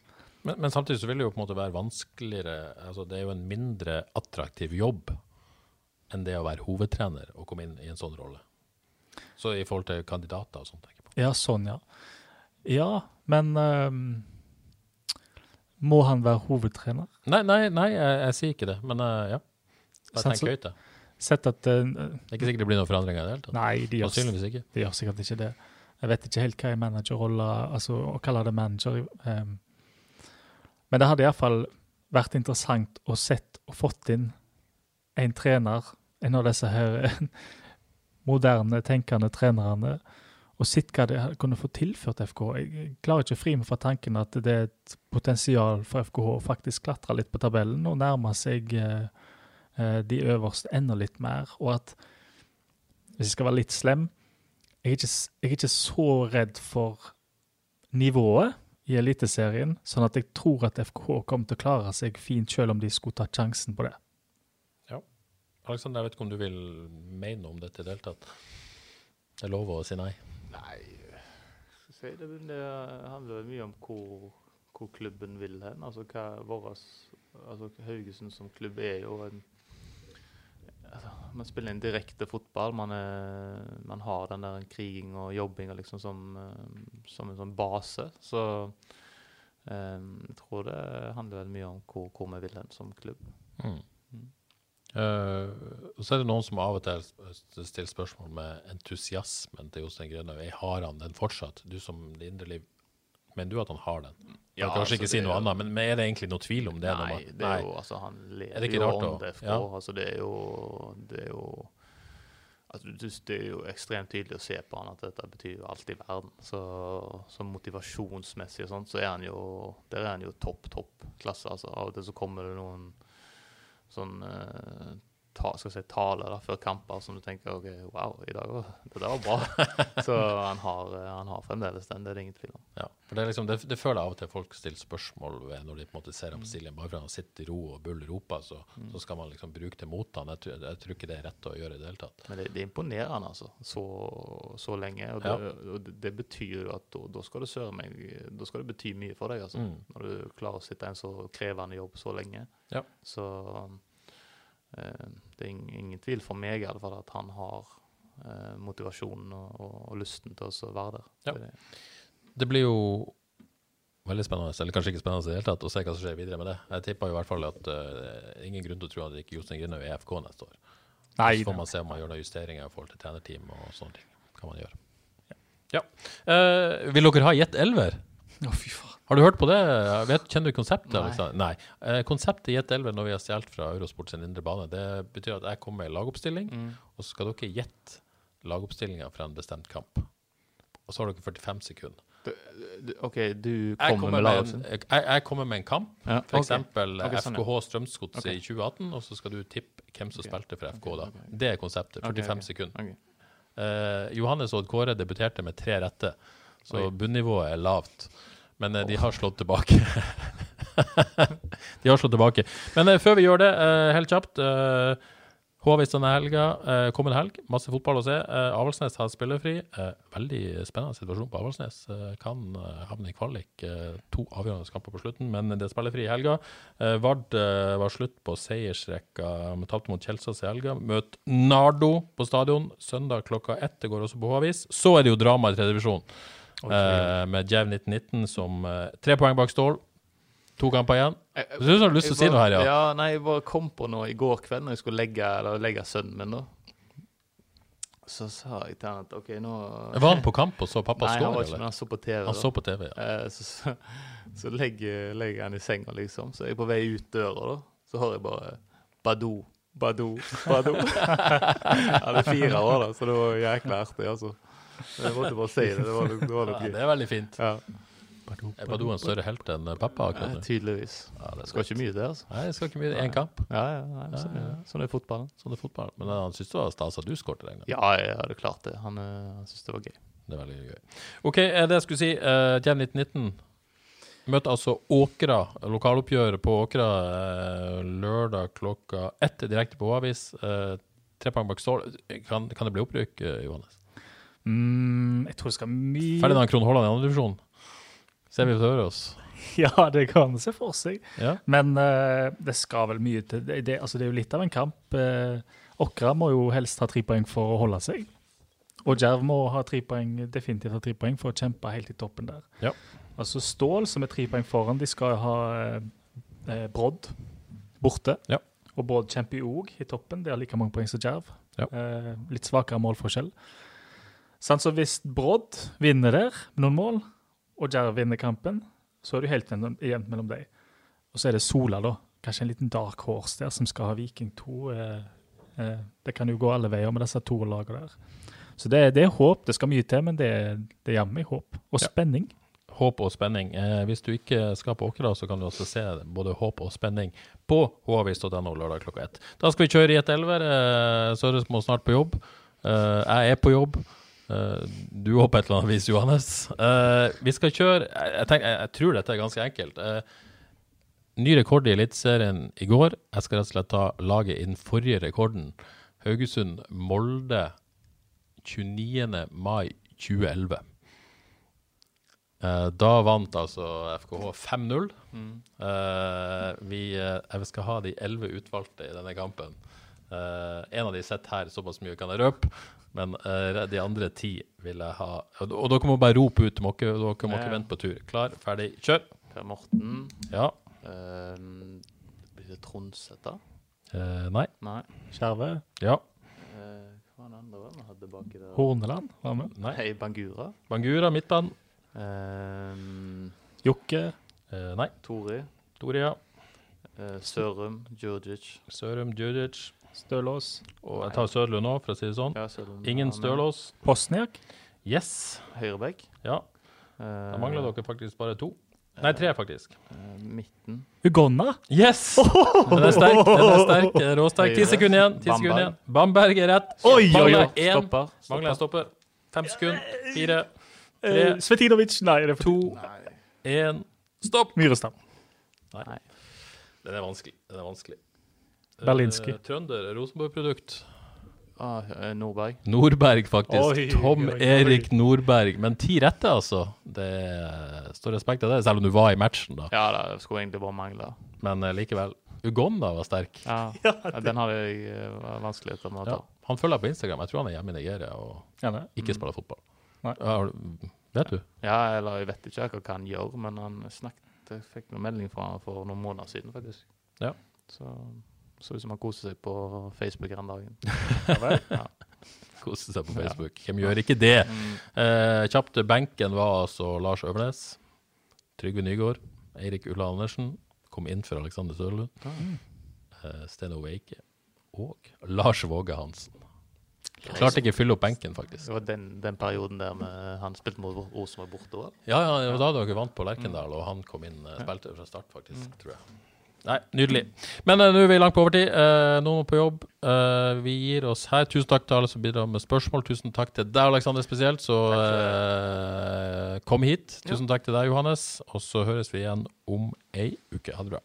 men, men, samtidig så vil det jo på en måte være vanskeligere altså Det er jo en mindre attraktiv jobb enn det å være hovedtrener og komme inn i en sånn rolle. Så i forhold til kandidater og sånt. tenker jeg på. Ja, sånn, ja. Ja, men um, Må han være hovedtrener? Nei, nei, nei jeg, jeg sier ikke det. Men uh, ja. Bare tenk høyt, da. Sett at, uh, det er ikke sikkert det blir noen forandringer i det hele tatt. Nei, de gjør, ikke. de gjør sikkert ikke det. Jeg vet ikke helt hva er managerrolla Altså å kalle det manager um, men det hadde iallfall vært interessant å sett og fått inn en trener, en av disse her moderne, tenkende trenerne, og sett hva det kunne få tilført FK. Jeg klarer ikke å fri meg fra tanken at det er et potensial for FKH å faktisk klatre litt på tabellen og nærme seg eh, de øverste enda litt mer. Og at, hvis jeg skal være litt slem, jeg er ikke, jeg er ikke så redd for nivået i Eliteserien, sånn at jeg tror at FK kommer til å klare seg fint, selv om de skulle tatt sjansen på det. Ja. Alexander, jeg vet ikke om du vil mene noe om dette i det hele tatt? Det er lov å si nei? Nei, si det, det handler mye om hvor, hvor, klubben vil hen. Altså hva våres, altså Haugesund som klubb er jo en altså, Man spiller en direkte fotball. Man, er, man har den der kriging og jobbinga liksom som, eh, som en sånn base. Så um, jeg tror det handler veldig mye om hvor, hvor vi vil hen som klubb. Mm. Uh, så er det noen som av og til stiller spørsmål med entusiasmen til Jostein Grønhaug. Har han den fortsatt? Du som det indre liv, mener du at han har den? Ja, kanskje altså, ikke si noe er, annet, men, men, er det egentlig noe tvil om det? Nei, det er jo, altså, han lever jo om DFK. Ja. Altså, det er jo, det er jo altså, Det er jo ekstremt tydelig å se på han at dette betyr jo alt i verden. Så, så motivasjonsmessig og sånt, så er han jo der er han jo topp, topp klasse. Altså, av og til så kommer det noen sånn uh, ta, skal si, tale da, før kamper som du tenker ok, wow, i dag var, det der var bra. så han har, eh, han har, fremdeles den, det er det ingen tvil om. Ja, for Det, liksom, det, det føler jeg av og til folk stiller spørsmål ved når de på en måte ser ham på stillingen. Bare fordi han sitter i ro og Bull roper, så, mm. så, skal man liksom bruke det mot han. Jeg, jeg, tror ikke det er rett å gjøre i det hele tatt. Men det, det er imponerende, altså. Så, så lenge. Og, det, ja. og det, betyr jo at da, skal det søre meg Da skal det bety mye for deg, altså. Mm. Når du klarer å sitte i en så krevende jobb så lenge. Ja. Så Eh, det er ingen tvil for meg i alle fall at han har eh, motivasjonen og, og, og, lysten til å være der. Ja. Det blir jo veldig spennende, eller kanskje ikke spennende i det hele tatt, å se hva som skjer videre med det. Jeg tipper i hvert fall at uh, ingen grunn til å tro at ikke Jostein Grinaud er EFK neste år. Nei, så får man se om man gjør noen justeringer i forhold til trenerteam og sånne ting. kan man gjøre. Ja. ja. Uh, vil dere ha Jet Elver? Å, oh, fy faen. Har du hørt på det? Vet, kjenner du konseptet? Nei. Nei. Eh, konseptet i Gjett 11 når vi har stjålet fra Eurosport sin indre bane, det betyr at jeg kommer med en lagoppstilling, mm. og så skal dere gjette lagoppstillinga fra en bestemt kamp. Og så har dere 45 sekunder. Du, OK, du kommer, med lagoppstilling? Jeg, jeg, kommer med en kamp, ja, f.eks. Okay. okay, sånn, FKH Strømsgodset okay. i 2018, og så skal du tippe hvem som okay. spilte for FK da. Det er konseptet. 45 sekunder. Eh, Johannes Odd Kåre debuterte med tre rette, så bunnivået er lavt. Men eh, de har slått tilbake. de har slått tilbake. Men uh, før vi gjør det, uh, helt kjapt HV denne helga, kommende helg. Masse fotball å se. Avaldsnes har spillefri. veldig spennende situasjon på Avaldsnes. kan havne i kvalik. to avgjørende kamper på slutten, men det er spillefri i helga. Vard var slutt på seiersrekka. Vi tapte mot Kjelsås i helga. Møt Nardo på stadion søndag klokka ett. Det går også på H-avis. Så er det jo drama i tredje divisjon. Uh, med Jav 1919 som uh, tre poeng bak Stål. To kamper igjen. Du synes du har lyst til å si noe her, ja? ja? Nei, jeg bare kom på noe i går kveld når jeg skulle legge, legge sønnen min. da. Så sa jeg til han at OK, nå Var han på kamp og så pappa skåre? Nei, han var ikke, men han så på TV. Han så på TV, ja. Uh, så, så, så legger, legger, han i senga, liksom. Så jeg er på vei ut døra, da. Så hører jeg bare Badou, Badou, Badou. Han er fire år, da, så det var jækla artig, altså. Jeg måtte bare si det. Det var, det var ja, det er veldig fint. Ja. Er Badou en større helt enn pappa? akkurat Ja, tydeligvis. Ja, det skal ikke mye det, altså. Nei, det skal ikke mye det. Én kamp. Ja, ja, nei, sånn, ja, sånn er fotballen. Sånn er fotballen. Men han syntes det var stas at du skåret den Ja, ja, det er klart det. Han, eh, han syntes det var gøy. Det er veldig gøy. OK, eh, det jeg skulle si. Uh, Jam 1919 møter altså Åkra, lokaloppgjør på Åkra uh, lørdag klokka ett direkte på Avis. Uh, tre poeng bak stål. Kan, kan, det bli opprykk, Johannes? Mm, jeg tror det skal mye Ferdinand Krohn Haaland i andre divisjon. Ser vi for oss. Ja, det kan se for seg. Ja. Men uh, det skal vel mye til. Det, det, altså, det, er jo litt av en kamp. Uh, Åkra må jo helst ha tre poeng for å holde seg. Og Djerv må ha tre poeng, definitivt ha tre poeng for å kjempe helt i toppen der. Ja. Altså Stål, som er tre poeng foran, de skal ha eh, Brodd borte. Ja. Og Brodd kjemper òg i toppen. De har like mange poeng som Djerv. litt svakere målforskjell. Så hvis Brodd vinner der med noen mål, og Jerv vinner kampen, så er det jo helt jevnt mellom dem. Og så er det Sola, da. Kanskje en liten dark horse der som skal ha Viking 2. Eh, eh, det kan jo gå alle veier med disse to lagene der. Så det, det, er håp. Det skal mye til, men det, det er jammen håp. Og ja. spenning. Håp og spenning. Eh, hvis du ikke skal på Åkra, så kan du også se både håp og spenning på havis.no lørdag klokka ett. Da skal vi kjøre i et elver. Eh, Søres må snart på jobb. Eh, jeg er på jobb. Uh, du òg på et eller annet vis, Johannes. Uh, vi skal kjøre jeg, tenker, jeg, jeg, tror dette er ganske enkelt. Uh, ny rekord i Eliteserien i går. Jeg skal rett og slett ta laget i den forrige rekorden. Haugesund-Molde 29. mai 2011. da vant altså FKH 5-0. Mm. vi jeg skal ha de elleve utvalgte i denne kampen. Eh, en av de sitter her, såpass mye kan jeg røpe. Men uh, de andre ti vil jeg ha Og, og dere må bare rope ut. Må ikke, dere må ikke vente på tur. Klar, ferdig, kjør. Per Morten. Ja. Uh, blir det Tronsæter? Eh, nei. Nei. Skjerve. Ja. Eh, hva var det andre vi hadde baki der? Horneland var med. Nei. Hey, Bangura. Bangura, midtbanen. Jokke. Nei. Tori. Tori, ja. Sørum. Djurdjic. Sørum, Djurdjic. Stølås. Og jeg tar Sørlund nå, for å si det sånn. Ja, Sørum. Ingen Stølås. Posniak. Yes. Høyrebekk. Ja. Eh, Da mangler dere faktisk bare to. Nei, tre, faktisk. eh, midten. Ugonna. Yes! Den er sterk. Den er sterk. er Råsterk. Ti sekunder igjen. Ti sekunder igjen. Bamberg er rett. Oi, oi, oi. Stopper. Mangler en stopper. Fem sekunder. Fire, Eh, Tre. Svetinovic. Nei, det er for to, én. Stopp! Myrestam. Nei. Den er vanskelig. Den er vanskelig. Berlinski. Uh, Trønder. Rosenborg-produkt. Ah, eh, Nordberg. Nordberg, faktisk. Oi, Tom oi, oi. Erik Nordberg. Men ti rette, altså. Det står respekt av det, selv om du var i matchen, da. Ja, det skulle egentlig bare mangle. Men uh, likevel. Uganda var sterk. Ja, ja, Den hadde jeg uh, vanskeligheter med å ta. Ja. Han følger på Instagram. Jeg tror han er hjemme i Nigeria og ja, ikke spiller fotball. Nei. Ja, vet du? Ja, eller jeg vet ikke hva han gjør, men han snakket Jeg fikk noen melding fra han for noen måneder siden, faktisk. Ja. Så så ut som han koser seg på Facebook den dagen. Koser seg på Facebook. Hvem gjør ikke det? Eh, kjapt benken var altså Lars Øvernes, Trygve Nygaard, Eirik Ulla Andersen. Kom inn for Alexander Sørlund. Eh, Steno Weike og Lars Våge Hansen. Klarte ikke å fylle opp benken, faktisk. Det var den, den perioden der med, han spilte mot Rosenborg borte. Ja, ja, det var da dere vant på Lerkendal, og han kom inn uh, spilte fra start, faktisk, tror jeg. Nei, nydelig. Men uh, nå er vi langt på overtid. Uh, noen må på jobb. Uh, vi gir oss her. Tusen takk til alle som bidrar med spørsmål. Tusen takk til deg, Aleksander, spesielt. Så eh, kom hit. Tusen takk til deg, Johannes. Og så høres vi igjen om ei uke. Ha det bra.